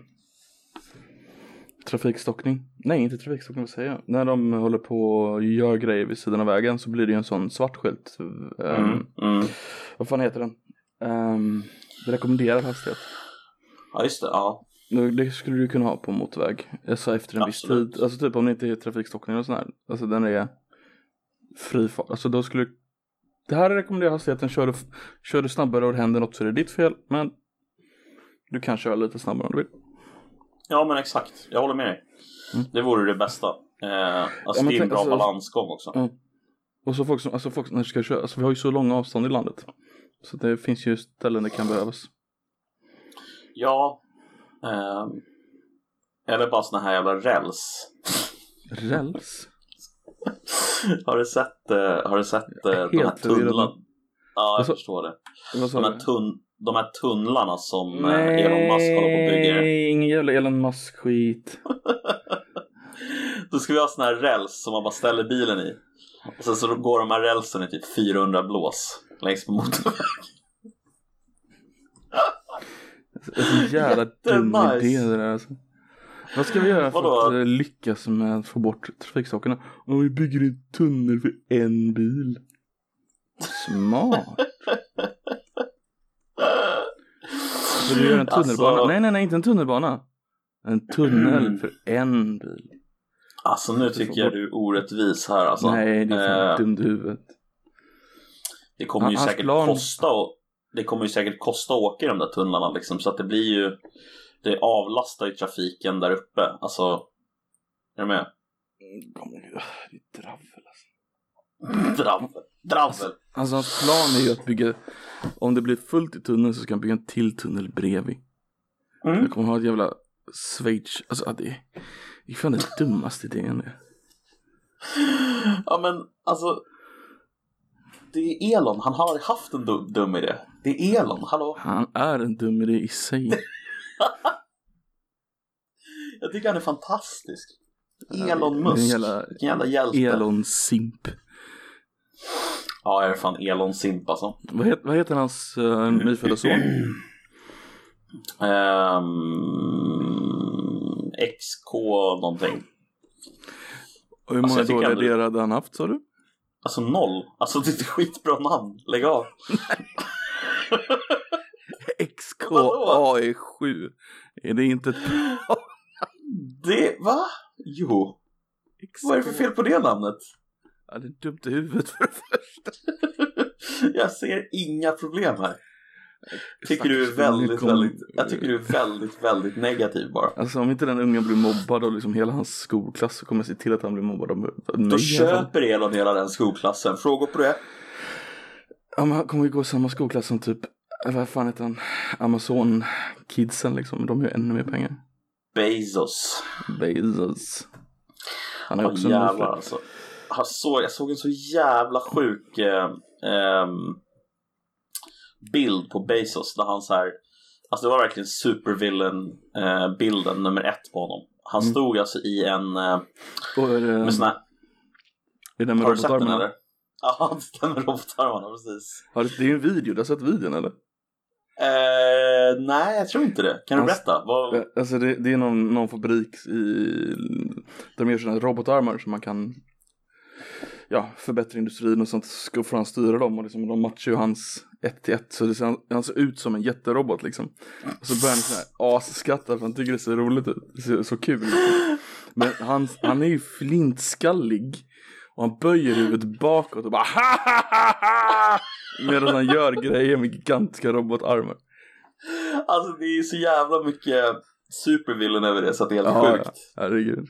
trafikstockning. Nej, inte trafikstockning, vad säger jag? När de håller på och gör grejer vid sidan av vägen så blir det ju en sån svart skylt. Um, Mm, mm. Vad fan heter den? Um, rekommenderad hastighet. Ja just det, ja. Det skulle du kunna ha på motorväg. Alltså efter en Absolut. viss tid. Alltså typ om det inte är trafikstockning och sån här. Alltså den är fri fart. Alltså då skulle det här rekommenderar hastigheten. Kör du, kör du snabbare och det händer något så är det ditt fel. Men du kan köra lite snabbare om du vill. Ja men exakt, jag håller med dig. Mm. Det vore det bästa. Eh, alltså men det är en bra alltså- balansgång också. Ja. Och så folk som, alltså folk när ska köra, alltså vi har ju så långa avstånd i landet. Så det finns ju ställen det kan behövas. Ja. ehm, eller bara såna här jävla räls. Räls? har du sett, eh, har du sett eh, de här tunnlarna? Ja, jag Alltså, förstår det. De här, tunn, de här tunnlarna som eh, Elon Musk håller på och bygger. Nej, ingen jävla Elon Musk skit. Då ska vi ha sån här räls som man bara ställer bilen i. Och sen så går de här rälsen i typ 400 blås längs med motorvägen. Det är så jävla dum idé det där alltså. Vad ska vi göra för Vadå? att eh, lyckas med att få bort trafiksakerna? Om vi bygger en tunnel för en bil. Smart. Så du gör en tunnelbana? Alltså- Nej, nej, nej, inte en tunnelbana. En tunnel för en bil. Alltså nu tycker jag du är orättvis här alltså. nej, det är fan Eh, dumt huvudet. Det kommer ju säkert plan- kosta och, Det kommer ju säkert kosta att åka i de där tunnlarna liksom så att det blir ju Det avlastar ju trafiken där uppe alltså Är du med? Är dravel alltså. Dravel, dravel Alltså hans plan är ju att bygga, om det blir fullt i tunneln så ska han bygga en till tunnel bredvid. mm. Jag kommer ha ett jävla Schweiz, alltså det är, det är fan den dummaste idén det. Ja men alltså Det är Elon, han har haft en dum, dum idé Det är Elon, hallå Han är en dum idé i sig. Jag tycker han är fantastisk Elon Musk, jävla vilken jävla hjälte Elon Simp. Ja jag är fan Elon Simp alltså Vad, het, vad heter hans uh, nyfödda son? Ehm, XK någonting. Och hur Alltså, många tycker dåliga hade han haft sa du? Alltså noll. Alltså det är ett skitbra namn. Lägg av. XKAE7. Är det inte ett Det, va? Jo. Vad är det för fel på det namnet? Det är dumt i huvudet för det första. Jag ser inga problem här. Tycker du är väldigt, kom- väldigt, jag tycker du är väldigt, väldigt negativ bara. Alltså om inte den ungen blir mobbad av liksom hela hans skolklass så kommer jag se till att han blir mobbad av mig. Då köper Elon hela den skolklassen. Frågor på det? Ja men han kommer ju gå i samma skolklass som typ, eh, vad fan heter han, Amazon-kidsen liksom. De har ju ännu mer pengar. Bezos. Bezos. Han är också en jävlar alltså. Jag såg, jag såg en så jävla sjuk eh, ehm, bild på Bezos där han så här, alltså det var verkligen supervillain eh, bilden nummer ett på honom. Han Mm. stod alltså i en, eh, Och det, med såna här, är det med har du sett den eller? Ja, det med robotarmarna precis. Har det är ju en video, du har sett videon eller? Eh, nej, jag tror inte det. Kan du Alltså, berätta? Vad, Eh, Alltså det, det är någon, någon fabrik i, där de gör sådana robotarmar som man kan ja, förbättra industrin och sånt. Ska får han styra dem och liksom, de matchar ju hans ett till ett. Så det ser, han ser ut som en jätterobot liksom. Och så börjar han så här asskratta för han tycker det ser roligt ut. Det ser så kul ut. Men han, han är ju flintskallig. Och han böjer huvudet bakåt och bara ha ha ha ha Medan han gör grejer med gigantiska robotarmar. alltså det är så jävla mycket supervillain över det så att det är helt Ja, sjukt. ja, herregud.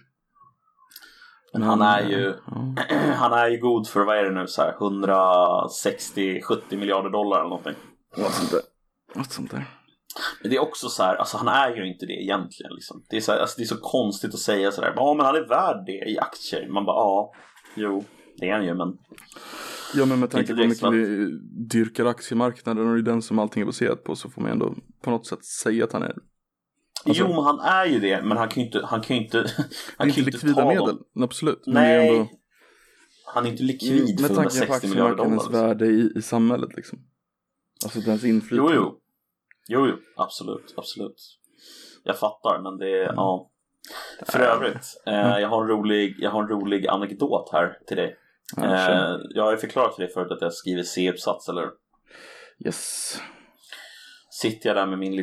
Men han är ju, han är ju god för, vad är det nu, så här 160-70 miljarder dollar eller någonting. Något sånt där. Något sånt där. Men det är också så här, alltså han är ju inte det egentligen liksom. Det är så, här, alltså, det är så konstigt att säga sådär, ja men han är värd det i aktier. Man bara, ja, jo, det är han ju men. Ja men med tanke på hur mycket vi dyrkar aktiemarknaden och det är den som allting är baserat på så får man ändå på något sätt säga att han är Alltså- jo men han är ju det, men han kan ju inte, han kan ju inte, han inte kan inte likvida medel. dem. Absolut. Nej, ändå, han är inte likvid för med tanke på 160 miljarder dollar. aktiemarknadens Liksom. värde i, i samhället liksom. Alltså dens Jo, inflytande. jo. Jo, jo, absolut, absolut. Jag fattar, men det är, ja. För övrigt, eh, jag, har en rolig, jag har en rolig anekdot här till dig. Eh, jag har ju förklarat för dig förut att jag skriver C-uppsats, eller? Yes. Sitter jag där med min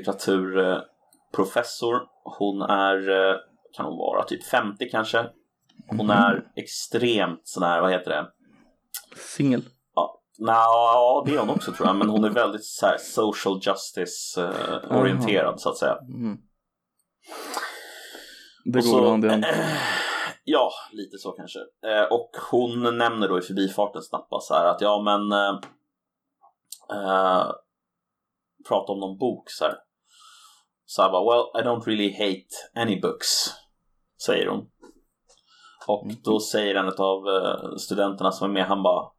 litteraturprofessor. Hon är, eh, kan hon vara, typ 50 kanske. Hon Mhm. är extremt sån här, vad heter det? Singel. Ja, ja, det är hon också tror jag. Men hon är väldigt så här, social justice eh, så att säga. Mm. Det går hand i hand. Ja, lite så kanske. Eh, och hon nämner då i förbifarten snabbt så här att ja men eh, prata om någon bok så här. Så här bara, well I don't really hate any books, säger hon. Och då säger en av eh, studenterna som är med, han bara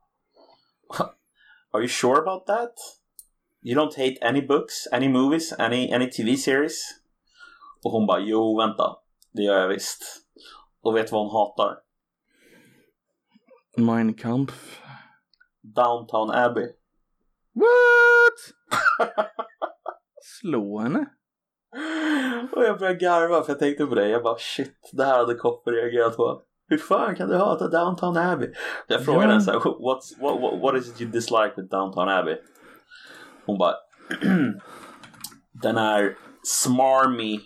Are you sure about that? You don't hate any books, any movies, any, any TV series? Och hon bara, jo vänta, det gör jag visst. Och vet vad hon hatar? Mein Kampf. Downtown Abbey. What? Slå henne? Och jag började garva för jag tänkte på det. Jag bara shit, det här hade Kopper reagerat på. Hur fan kan du hata Downtown Abbey? Jag frågade Ja. henne så här, What's, what, what, what is it you dislike with Downtown Abbey? Hon bara, den är smarmy.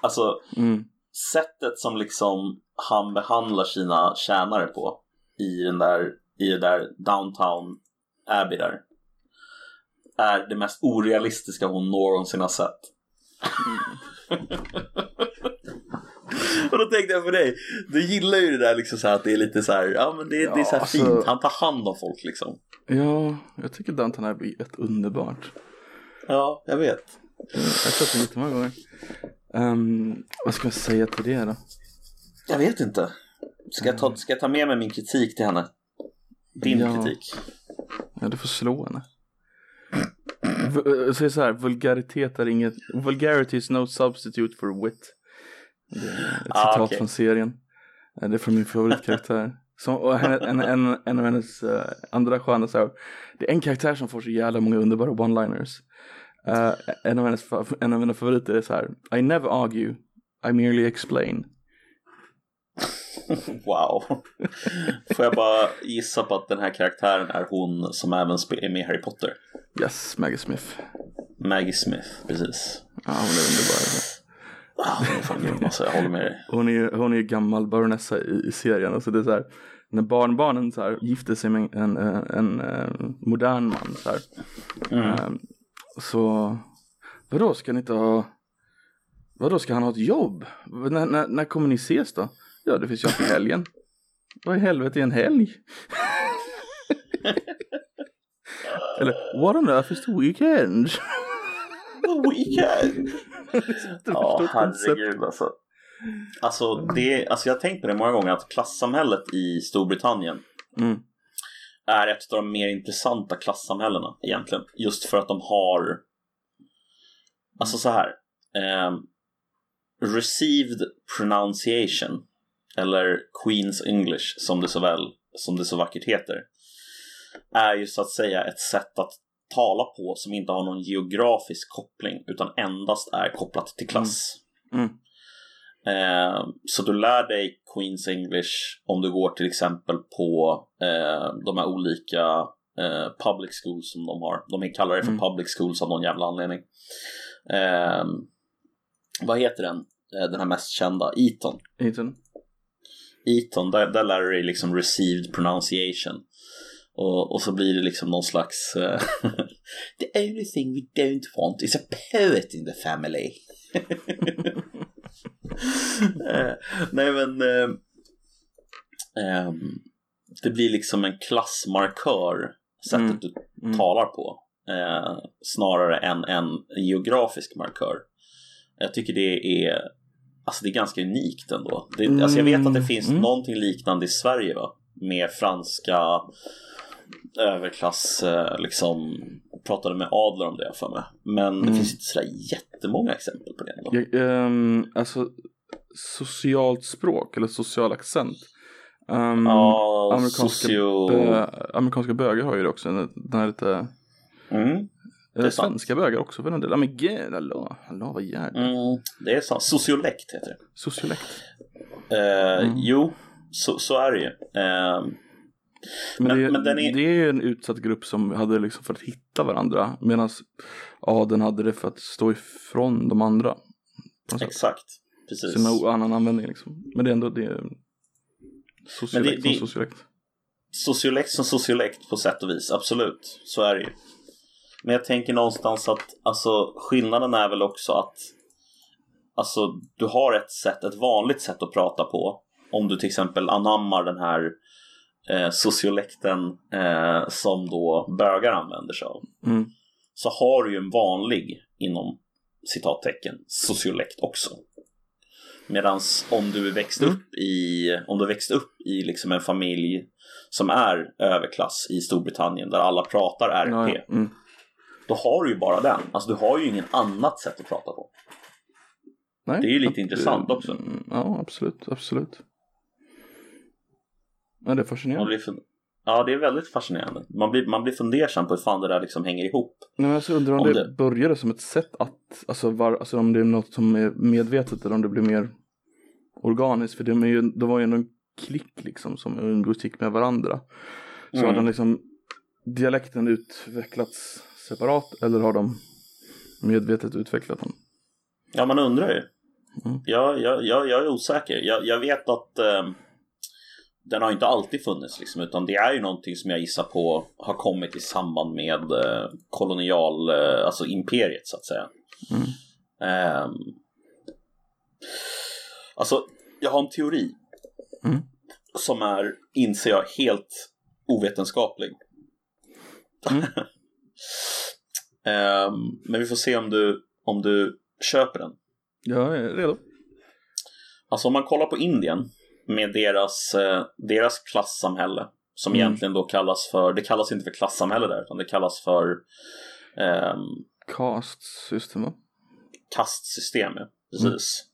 Alltså Mm. sättet som liksom han behandlar sina tjänare på i den där, i det där Downtown Abbey där är det mest orealistiska hon någonsin har sett. Och då tänkte jag på dig, du gillar ju det där liksom så här att det är lite så här, ja men det, det är Ja, så här alltså- fint, han tar hand om folk liksom. Ja, jag tycker Downton Abbey är ett underbart. Ja, jag vet. Jag har sett den jättemånga gånger. Um, vad ska jag säga till det då? Jag vet inte. Ska jag ta, ska jag ta med mig min kritik till henne? Din Ja. kritik? Ja, du får slå henne. V- Jag säger så här, vulgaritet är inget, vulgarity is no substitute for wit. Det är ett Ah, citat okej. från serien. Eh, Det är från min favoritkaraktär. Som, och en, en, en av hennes uh, andra sköna så här, det är en karaktär som får så jävla många underbara one-liners. Eh, en, av hennes, en av mina favoriter är så här, I never argue, I merely explain. Wow. Får jag bara gissa på att den här karaktären är hon som även är med i Harry Potter? Yes, Maggie Smith. Maggie Smith, precis. Ja, hon är underbar. Ah, hon är fan grym alltså, jag håller med dig. Hon är ju hon är ju gammal baronessa i, i serien. Alltså det är så här, när barnbarnen så här, gifter sig med en, en, en, eh, modern man så här. Mm. eh, så vadå ska ni inte ha Vadå ska han ha ett jobb? När, när, när kommer ni ses då? Ja det finns ju alltid helgen. Vad i helvete är en helg? Eller what on earth is the weekend? The weekend! Ja, herregud alltså. Alltså, det, alltså jag har tänkt på det många gånger att klassamhället i Storbritannien Mm. är ett av de mer intressanta klassamhällena egentligen. Just för att de har, alltså så här, ehm, received pronunciation, eller Queen's English som det så väl, som det så vackert heter, är ju så att säga ett sätt att tala på som inte har någon geografisk koppling utan endast är kopplat till klass. Mm. Eh, så du lär dig Queen's English om du går till exempel på eh, de här olika eh, public schools som de har. De kallar det för Mm. public schools av någon jävla anledning. Eh, vad heter den? Eh, den här mest kända? Eton. Ethan. Eton, där, där lär du dig liksom received pronunciation. Och, och så blir det liksom någon slags eh, The only thing we don't want is a poet in the family. Eh, nej men eh, ehm, Det blir liksom en klassmarkör sättet Mm. du Mm. talar på eh, snarare än en geografisk markör. Jag tycker det är Alltså det är ganska unikt ändå. Det, alltså jag vet att det Mm, finns mm. någonting liknande i Sverige va? Med franska överklass, eh, liksom pratade med Adler om det för mig. Men det Mm. finns inte sådär jättemånga exempel på det ändå. Jag, ehm, alltså socialt språk eller social accent. Um, ja, amerikanska socio... bö, amerikanska bögar har ju det också. Den här lite Mm, Eller sant. svenska bögar också för den delen. Men gud, hallå, hallå vad jävla. mm, det är sant. Sociolekt heter det. Sociolekt. Eh, Mm. Jo, så, så är det ju. Eh, Men, Men- det, men är- det är ju en utsatt grupp som hade liksom för att hitta varandra. Medan adeln hade det för att stå ifrån de andra. Exakt, precis. Sin annan användning liksom. Men det är ändå det är sociolekt det- det- som sociolekt. sociolekt som sociolekt på sätt och vis, absolut. Så är det ju. Men jag tänker någonstans att alltså, skillnaden är väl också att alltså, du har ett sätt, ett vanligt sätt att prata på. Om du till exempel anammar den här eh, sociolekten eh, som då bögar använder sig av. Mm. Så har du ju en vanlig, inom citattecken, sociolekt också. Medan om du växt Mm. upp i, om du växt upp i liksom en familj som är överklass i Storbritannien där alla pratar RP. Mm. Då har du ju bara den. Alltså du har ju ingen annat sätt att prata på. Nej, Det är ju lite att- intressant också. Ja, absolut, absolut. Ja, det är fascinerande. fun- ja, det är väldigt fascinerande. Man blir, man blir fundersam på hur fan det där liksom hänger ihop. Nej, men alltså undrar om, Om det, det- började som ett sätt att, alltså, var, alltså om det är något som är medvetet eller om det blir mer organiskt. För det, är ju, det var ju ändå en klick liksom som umgås gick med varandra. Så Mm. har den liksom dialekten utvecklats separat eller har de medvetet utvecklat den? Ja, man undrar ju. Mm. Jag, jag, jag, jag är osäker. Jag, jag vet att eh, den har inte alltid funnits, liksom, utan det är ju någonting som jag gissar på har kommit i samband med eh, kolonial, eh, alltså imperiet så att säga. Mm. Ehm, alltså, jag har en teori Mm. som är, inser jag, helt ovetenskaplig. Mm. Ehm, men vi får se om du, om du köper den. Jag är redo. Alltså om man kollar på Indien med deras, eh, deras klassamhälle som Mm. egentligen då kallas för, det kallas inte för klassamhälle där utan det kallas för ehm, Cast system va? kastsystem. Ja. Precis.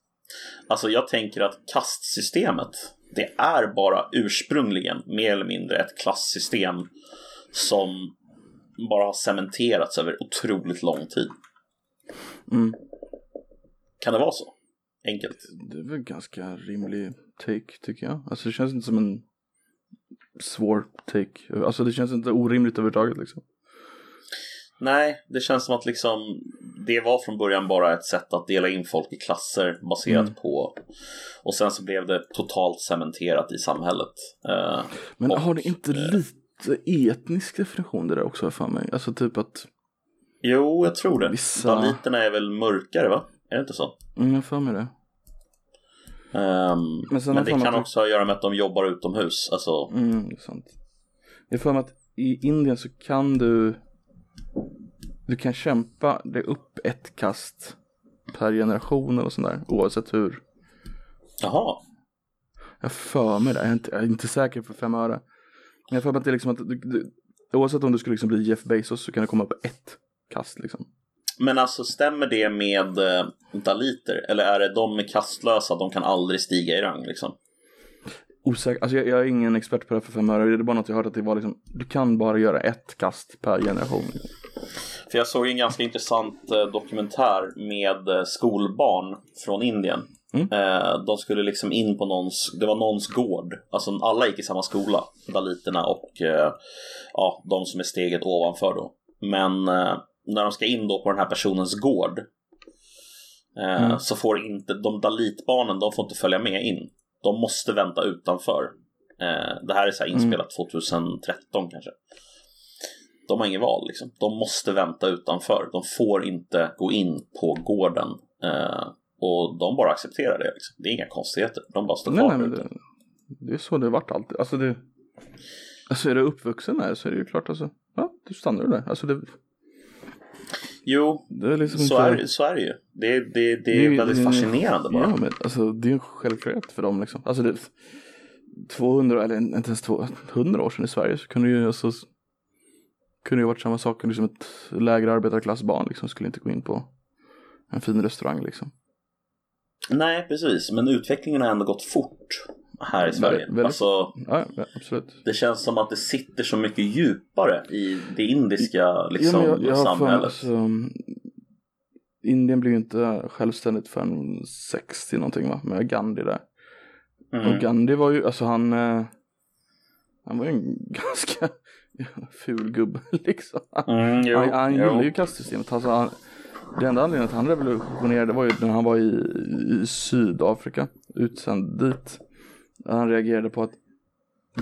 Alltså jag tänker att kastsystemet det är bara ursprungligen mer eller mindre ett klassystem som bara har cementerats över otroligt lång tid. Mm. Kan det vara så? Enkelt. Det är väl ganska rimlig take tycker jag. Alltså det känns inte som en svår take. Alltså det känns inte orimligt överhuvudtaget liksom. Nej, det känns som att liksom det var från början bara ett sätt att dela in folk i klasser baserat Mm. på och sen så blev det totalt cementerat i samhället. Eh, Men Och, har det inte eh, lite etnisk definition det där också för mig? Alltså typ att, jo, jag tror det. Vissa- Daliterna är väl mörkare, va? Är det inte så? mm, jag har för mig det. Ehm, Men men har det kan att- också ha att göra med att de jobbar utomhus. Alltså, Mm, det är sant. Jag har för mig att i Indien så kan du, du kan kämpa dig upp ett kast per generation eller sånt där, oavsett hur. jaha. Jag har för mig det, jag är inte, jag är inte säker för fem öre. Men jag för mig att det är liksom att du, du, oavsett om du skulle liksom bli Jeff Bezos så kan du komma upp ett kast liksom. Men alltså stämmer det med eh, daliter? Eller är det de är kastlösa, de kan aldrig stiga i rang liksom? Osäker, alltså jag, jag är ingen expert på det här för fem öre, det är bara något jag hört att det var liksom, du kan bara göra ett kast per generation. För jag såg en ganska intressant eh, dokumentär med eh, skolbarn från Indien. Mm. Eh, de skulle liksom in på någons, det var någons gård. Alltså alla gick i samma skola, daliterna och eh, ja, de som är steget ovanför då. Men eh, när de ska in då på den här personens gård Mm. så får inte, de dalitbarnen, de får inte följa med in. De måste vänta utanför. Det här är så här inspelat 2013 kanske. De har inget val liksom. De måste vänta utanför. De får inte gå in på gården. Och de bara accepterar det. Liksom. Det är inga konstigheter. De bara står kvar nej, det, det är så det har varit alltid. Alltså det, alltså är du uppvuxen där så är det ju klart alltså, ja, du stannar du där. Alltså det, Jo, det är liksom så inte... är, så är det ju. Det, det, det är Det är väldigt det fascinerande bara. Ja, men alltså det är en självklarhet för dem liksom. Alltså det, 200 eller inte ens 200 100 år sedan i Sverige så kunde ju alltså kunde ju varit samma sak. Liksom ett lägre arbetarklassbarn liksom skulle inte gå in på en fin restaurang liksom. Nej, precis. Men utvecklingen har ändå gått fort här i Sverige. väldigt- Alltså, Ja, absolut. det känns som att det sitter så mycket djupare i det indiska liksom, ja, jag, jag har för samhället. alltså, Indien blev ju inte självständigt förrän 60 någonting va, med Gandhi där. Och Mm. Gandhi var ju, alltså han, eh, han var ju en ganska ful gubbe liksom. Mm, jo, han han jo. gillade ju kastsystemet. Alltså, han, det enda anledningen att han revolutionerade var ju när han var i, i Sydafrika, utsänd dit. Han reagerade på att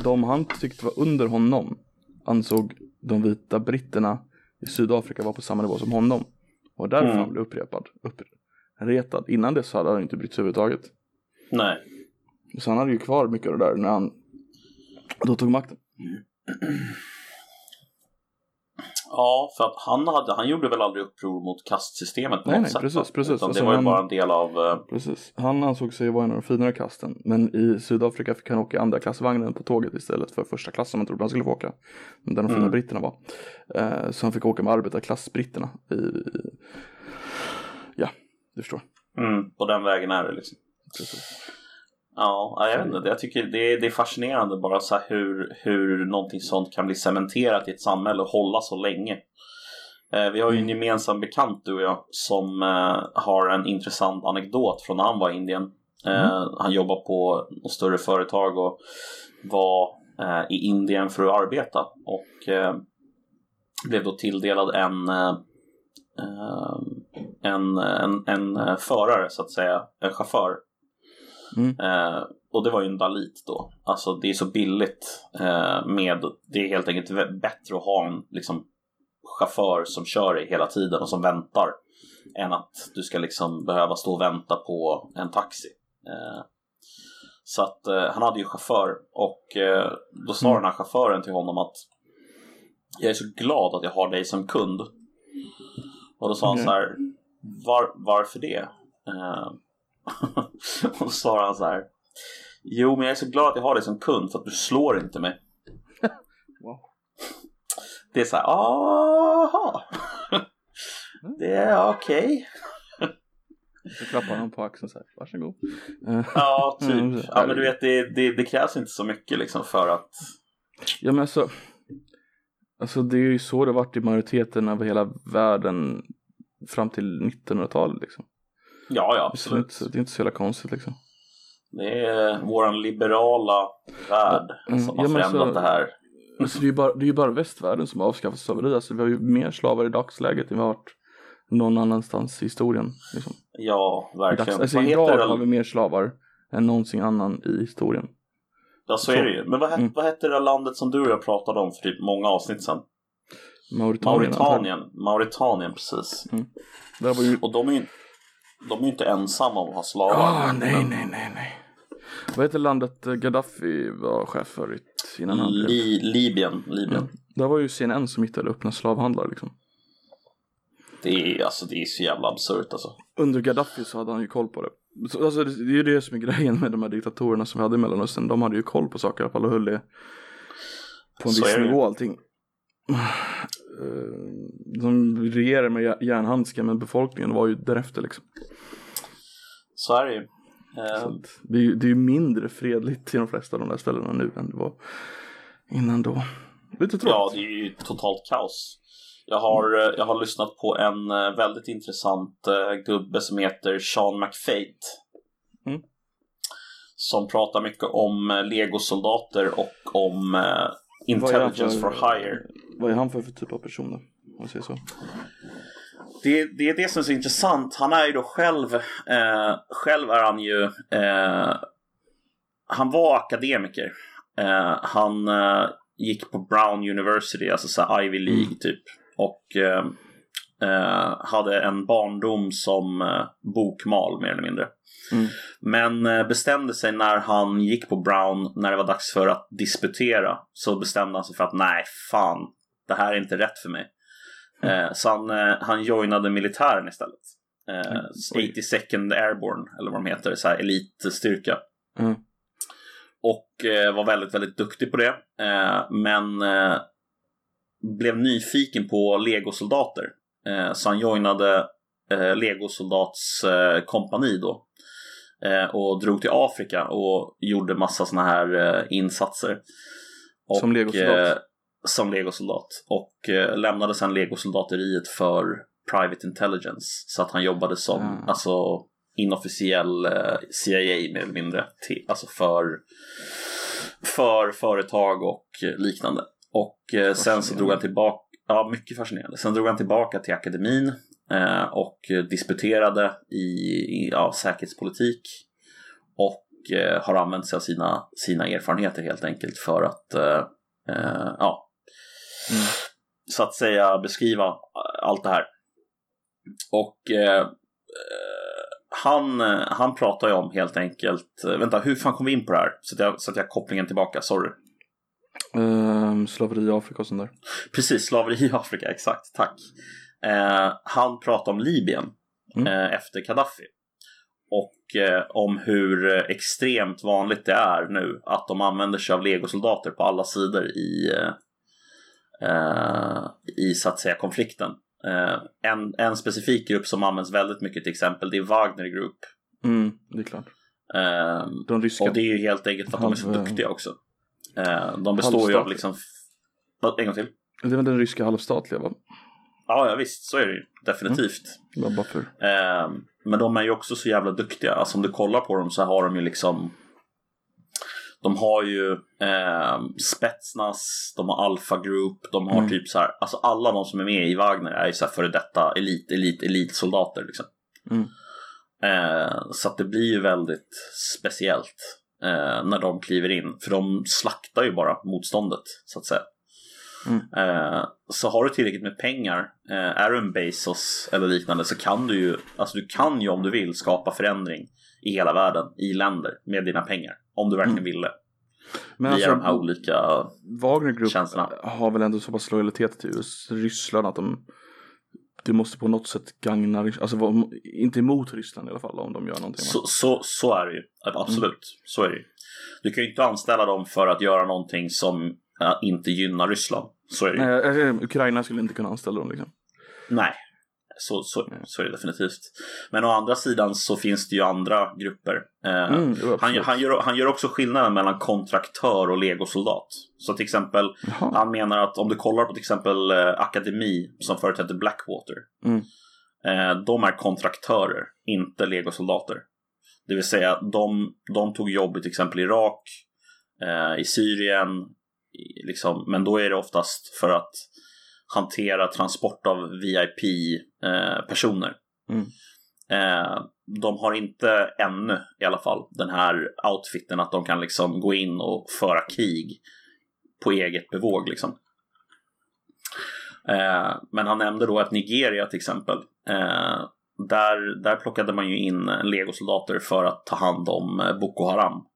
de han tyckte var under honom ansåg de vita britterna i Sydafrika var på samma nivå som honom. Och därför Mm. han blev upprepad, uppretad. Innan dess hade han inte brytt sig överhuvudtaget. Nej. Så han hade ju kvar mycket av det där när han då tog makten. Ja, för att han, hade, han gjorde väl aldrig uppror mot kastsystemet på Nej, något nej, sätt. precis, precis. Utan Alltså, det var ju han- bara en del av... eh, Precis. Han ansåg sig vara en av de finare kasten. Men i Sydafrika fick han åka andra klassvagnen på tåget istället för första klass som man trodde han skulle få åka. Där de fina Mm. britterna var. Eh, så han fick åka med arbetarklassbritterna. I, i... Ja, du förstår. Mm, på den vägen är det liksom. Precis. Ja, ja, jag vet inte. Jag tycker det är, det är fascinerande bara så hur, hur någonting sånt kan bli cementerat i ett samhälle och hålla så länge. Eh, vi har ju en gemensam bekant du och jag som eh, har en intressant anekdot från när han var i Indien. Eh, Han jobbar på ett större företag och var i Indien för att arbeta och blev då tilldelad en en, en, en förare så att säga, en chaufför Mm. Eh, och det var ju en Dalit då. Alltså det är så billigt eh, med, det är helt enkelt bättre att ha en liksom, chaufför som kör dig hela tiden och som väntar än att du ska liksom behöva stå och vänta på en taxi. Eh, så att eh, han hade ju chaufför och eh, då sa Mm. den här chauffören till honom att jag är så glad att jag har dig som kund. Och då sa han Okej. så här, Var, varför det? Och sa han så här, jo men jag är så glad att jag har dig som kund för att du slår inte mig. Wow. Det är så här, aha. Det är okej. Så klappar han på axeln så här, varsågod. Ja, Mm, typ. Ja, men du vet, det, det, det krävs inte så mycket liksom för att... Ja men alltså, alltså det är ju så det varit i majoriteten av hela världen fram till 1900-talet liksom. Ja, ja, Så det, är absolut. inte, det är inte så jävla konstigt liksom. Det är våran liberala värld Mm, som har förändrat så- det här. Alltså det är ju bara, det är bara västvärlden som har avskaffat slaveri. Alltså vi har ju mer slavar i dagsläget än vi har varit någon annanstans i historien. Liksom. Ja, verkligen. dags, alltså idag har vi mer slavar än någonsin annan i historien. Ja, så är det ju. Men vad, Mm. vad hette det där landet som du och jag pratade om för typ många avsnitt sedan? Mauritanien. antar jag. Mauretanien. Mauretanien, precis. Var ju... Och de är ju de är ju inte ensamma om att ha slavar. Ah, nej, Men nej, nej, nej. Vad heter landet Gaddafi var chef för innan han blev? Li, Libyen. Libyen. Mm. Där var ju CNN som hittade öppna slavhandlar liksom. Det, är, alltså, det är så jävla absurt alltså. Under Gaddafi så hade han ju koll på det. Så, alltså, det är ju det som är grejen med de här diktatorerna som vi hade i Mellanöstern. De hade ju koll på saker i alla fall och höll det på en Så viss nivå allting. Eh, De regerade med jär- järnhandskar men befolkningen var ju därefter liksom. Så är det ju. Eh, det, är ju, det är mindre fredligt i de flesta av de där ställena nu än det var innan då. Lite tråkigt. Ja, det är ju totalt kaos. Jag har, eh, jag har lyssnat på en väldigt intressant gubbe som heter Sean McFate. Mm. Som pratar mycket om legosoldater och om intelligence för- for hire. Vad är han för, för typ av person då? Om man säger så. Det, det är det som är så intressant. Han är ju då själv, eh, själv är han ju, eh, han var akademiker. Eh, han eh, gick på Brown University, alltså så Ivy League Mm. typ. Och eh, eh, hade en barndom som bokmal mer eller mindre. Mm. Men bestämde sig när han gick på Brown, när det var dags för att disputera, så bestämde han sig för att nej, fan, det här är inte rätt för mig. Eh, så han, eh, han joinade militären istället. Eh, Mm. Oj. 82nd Airborne, eller vad de heter, så här elitstyrka. Mm. Och eh, var väldigt, väldigt duktig på det. Men blev nyfiken på legosoldater. Eh, så han joinade eh, legosoldats eh, kompani då. Och drog till Afrika och gjorde massa såna här insatser. Och, Som legosoldat? Som legosoldat. Och eh, lämnade sen legosoldateriet för Private Intelligence. Så att han jobbade som Ah. alltså, inofficiell eh, CIA mer eller mindre. Till, alltså för, för företag och liknande. Och eh, sen så drog han tillbaka, ja mycket fascinerande. Sen drog han tillbaka till akademin och disputerade i, i ja, säkerhetspolitik. Och har använt sig av sina, sina erfarenheter helt enkelt för att ja, Mm. så att säga beskriva allt det här. Och eh, eh, han, eh, han pratar ju om helt enkelt, eh, vänta hur fan kom vi in på det här? Så att jag, så att jag kopplingen tillbaka, sorry. Ehm, slaveri i Afrika och sånt där. Precis, slaveri i Afrika, exakt, tack. Eh, han pratar om Libyen Mm. eh, efter Gaddafi. Och eh, om hur eh, extremt vanligt det är nu att de använder sig av legosoldater på alla sidor i, eh, eh, i så att säga konflikten. Eh, en, en specifik grupp som används väldigt mycket till exempel det är Wagner Group. Mm, det är klart. Eh, De ryska. och det är ju helt enkelt för att de är så duktiga också. Eh, de består ju av liksom... En gång till. Det är väl den ryska halvstatliga va? Ja, ja visst, så är det ju. Definitivt. Var för. Eh, men de är ju också så jävla duktiga. Alltså om du kollar på dem så har de ju liksom de har ju eh, Spetsnaz, de har Alpha Group, de har Mm. typ så här, alltså alla de som är med i Wagner är ju så här före detta elit, elit, elitsoldater liksom. Mm. Eh, så att det blir ju väldigt speciellt eh, när de kliver in, för de slaktar ju bara motståndet så att säga. Mm. Eh, så har du tillräckligt med pengar, eh, är du en Bezos eller liknande så kan du ju, alltså du kan ju om du vill skapa förändring i hela världen, i länder med dina pengar. Om du verkligen ville. Men via de här alltså, olika, Wagner Group känslorna. har väl ändå så pass lojalitet till US, Ryssland att de det måste på något sätt gagna, alltså inte emot Ryssland i alla fall om de gör någonting. så, så, så är det ju. Absolut, så är det ju. Du kan ju inte anställa dem för att göra någonting som eh, inte gynnar Ryssland. Så är det ju. Nej, eh, Ukraina skulle inte kunna anställa dem liksom. Nej, så, så, så är det definitivt. Men å andra sidan så finns det ju andra grupper. Eh, Mm, han, han, gör, han gör också skillnaden mellan kontraktör och legosoldat. Så till exempel, Jaha. han menar att om du kollar på till exempel eh, Akademi som förut hette Blackwater. Mm. Eh, de är kontraktörer, inte legosoldater. Det vill säga, de, de tog jobb i till exempel Irak, i Syrien, liksom, men då är det oftast för att hantera transport av VIP-personer. Mm. Eh, de har inte ännu i alla fall den här outfiten att de kan liksom gå in och föra krig på eget bevåg liksom. Eh, men han nämnde då att Nigeria till exempel, eh, där, där plockade man ju in legosoldater för att ta hand om eh, Boko Haram.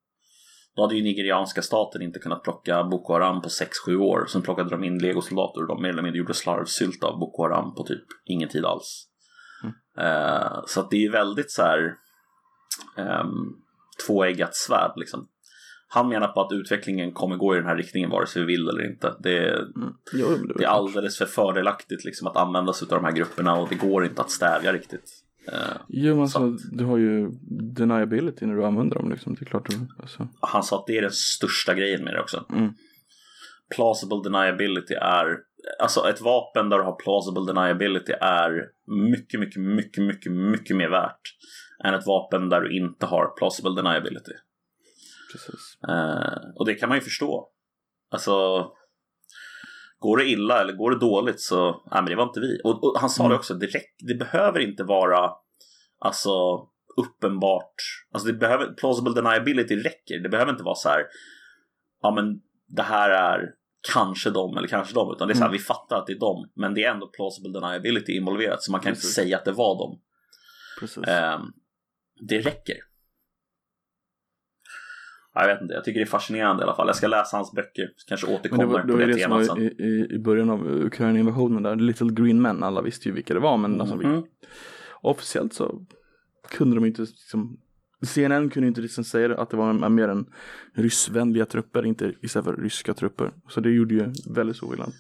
Då hade ju nigerianska staten inte kunnat plocka Boko Haram på 6-7 år. Sen plockade de in legosoldater och de mer eller mindre gjorde slarvsylt av Boko Haram på typ ingen tid alls. Eh, så att det är väldigt så här um, tvåeggat svärd liksom. Han menar på att utvecklingen kommer gå i den här riktningen vare sig vi vill eller inte. Det, Mm. Jo, det är alldeles för fördelaktigt liksom, att använda sig av de här grupperna och det går inte att stävja riktigt. Eh, Jo, men Så alltså, du har ju deniability när du använder dem liksom. Det är klart du, alltså. han sa att det är den största grejen med det också. Mm. Plausible deniability är, alltså ett vapen där du har plausible deniability är mycket, mycket, mycket, mycket, mycket mer värt än ett vapen där du inte har plausible deniability. Precis. Eh, och det kan man ju förstå. Alltså, går det illa eller går det dåligt så, nej men det var inte vi. Och, och han sa Mm. det också, räck, det behöver inte vara, alltså uppenbart, alltså det behöver, plausible deniability räcker. Det behöver inte vara så här, ja men det här är kanske dem eller kanske dem, utan det är så här, Mm. vi fattar att det är dem, men det är ändå plausible deniability involverat, så man kan Precis. inte säga att det var dem. Precis. Ehm, det räcker. Ja, Jag vet inte, jag tycker det är fascinerande i alla fall. Jag ska läsa hans böcker, kanske Men det återkommer var, det på det, det temat sen. i, i, början av Ukraina-invasionen där, Little Green Men, alla visste ju vilka det var men alltså, vi, Mhm. officiellt så kunde de inte liksom, CNN kunde inte liksom säga att det var mer än ryssvänliga trupper, inte istället för ryska trupper. Så det gjorde ju väldigt stor skillnad.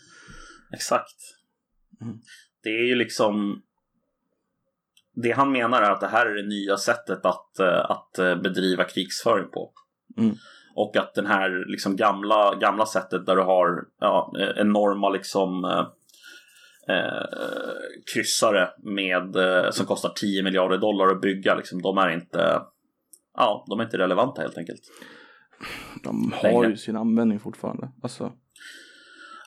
Exakt. Mm. Det är ju liksom... Det han menar är att det här är det nya sättet att, eh, att eh, bedriva krigsföring på. Mm. Och att den här liksom gamla, gamla sättet där du har ja, eh, enorma liksom eh, eh, kryssare med, eh, som kostar 10 miljarder dollar att bygga, liksom, de är inte Ja, de är inte relevanta helt enkelt. De har Längre. ju sin användning fortfarande. Alltså,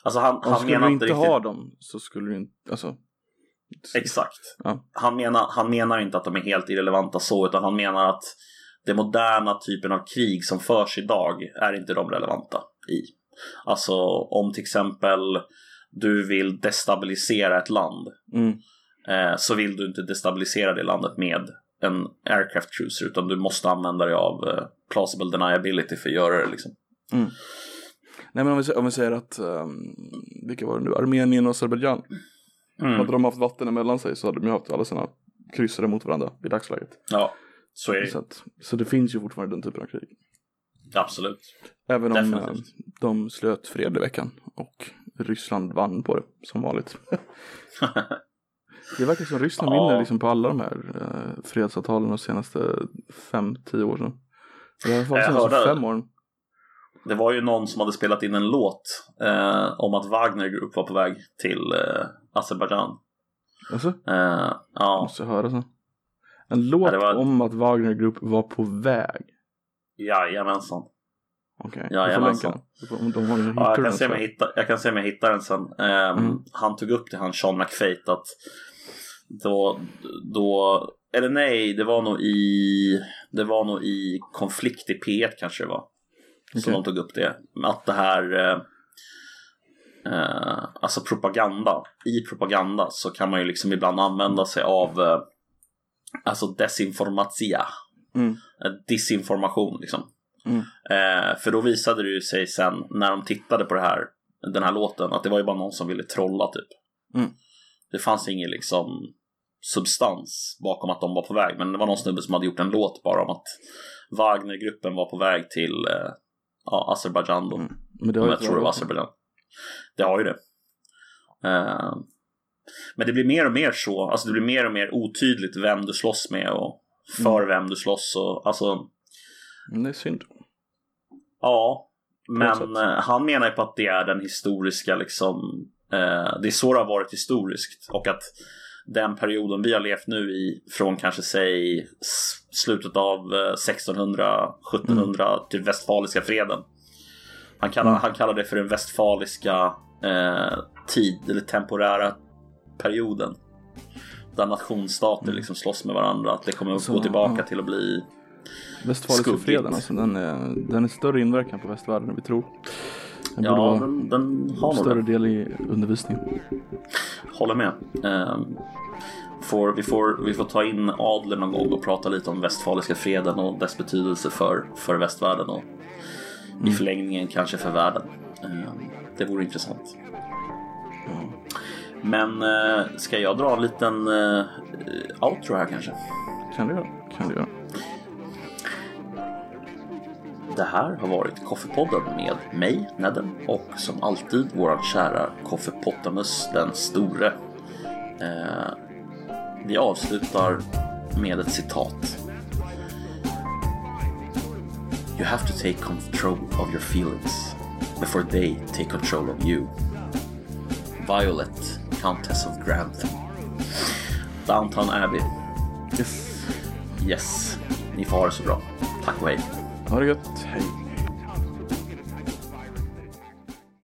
Alltså han, han skulle menar du inte inte riktigt... ha dem så skulle du inte, alltså. Exakt. Ja. Han, menar, han menar inte att de är helt irrelevanta så, utan han menar att den moderna typen av krig som förs idag är inte de relevanta i. Alltså om till exempel du vill destabilisera ett land Mm. eh, så vill du inte destabilisera det landet med en aircraft cruiser utan du måste använda dig av eh, plausible deniability för att göra det liksom. Nej men om vi, om vi säger att, um, vilka var det nu, Armenien och Azerbajdzjan. Mm. Hade de haft vatten emellan sig så hade de ju haft alla sina kryssare mot varandra i dagsläget. Ja, så är det Så, att, så det finns ju fortfarande den typen av krig. absolut. Även om eh, Definitivt. de slöt fred i veckan och Ryssland vann på det som vanligt. det verkar som Ryssland Ja. vinner liksom på alla de här eh, fredsavtalen de senaste fem, tio år sedan. Det har Jag de senaste fem åren. Det var ju någon som hade spelat in en låt eh, om att Wagner Group var på väg till eh, Azerbajdzjan. Alltså, Eh, ja, måste höra sen. En låt Ja, var- om att Wagner Group var på väg. jajamensan. Okej, Jajamensan. okay, du får länka den. De Ja, jag, kan se om jag, hittar, jag kan se om jag hittar den sen. Ehm, Mm. Han tog upp det, han Sean McFate, att då, då, eller nej, det var nog i, det var nog i konflikt i P1 kanske det var. Som Okej. de tog upp det. Att det här, eh, eh, alltså propaganda, i propaganda så kan man ju liksom ibland använda sig av eh, alltså desinformatia. Mm. Eh, Disinformation liksom. Mm. Eh, för då visade det ju sig sen när de tittade på det här, den här låten att det var ju bara någon som ville trolla typ. Mm. Det fanns ingen liksom substans bakom att de var på väg men det var någon snubbe som hade gjort en låt bara om att Wagnergruppen var på väg till eh, ja, Azerbajdzjan då. Mm. Men det har jag tror det var Azerbajdzjan. Det har ju det. Eh, men det blir mer och mer så, alltså det blir mer och mer otydligt vem du slåss med och för Mm. vem du slåss och alltså Mm, Det är synd. Ja, men eh, han menar ju på att det är den historiska liksom eh, Det är så det har varit historiskt och att den perioden vi har levt nu i från kanske säg slutet av eh, 1600, 1700 till västfaliska freden. Han kallar, Mm. han kallar det för den västfaliska eh, tid eller temporära perioden. Där nationsstater liksom slåss med varandra. Att det kommer att gå tillbaka till att bli Västfaliska freden, alltså, den, är, den är större inverkan på västvärlden än vi tror. Den borde Ja, vara den, den har nog det. större del i undervisningen. Håller med. Ehm, får, vi, får, vi får ta in Adler någon gång och prata lite om västfaliska freden och dess betydelse för, för västvärlden och i förlängningen kanske för världen. Ehm, det vore intressant. Men eh, ska jag dra en liten eh, outro här kanske? Kan du göra? Kan du göra? Det här har varit Koffepodden med mig, Nedden, och som alltid våran kära Koffepottamus den store. Eh, vi avslutar med ett citat. You have to take control of your feelings before they take control of you. Violet, Countess of Grantham. Downtown Abbey. Yes. Yes, ni får ha det så bra. Tack och hej. Ha det gött. Hej.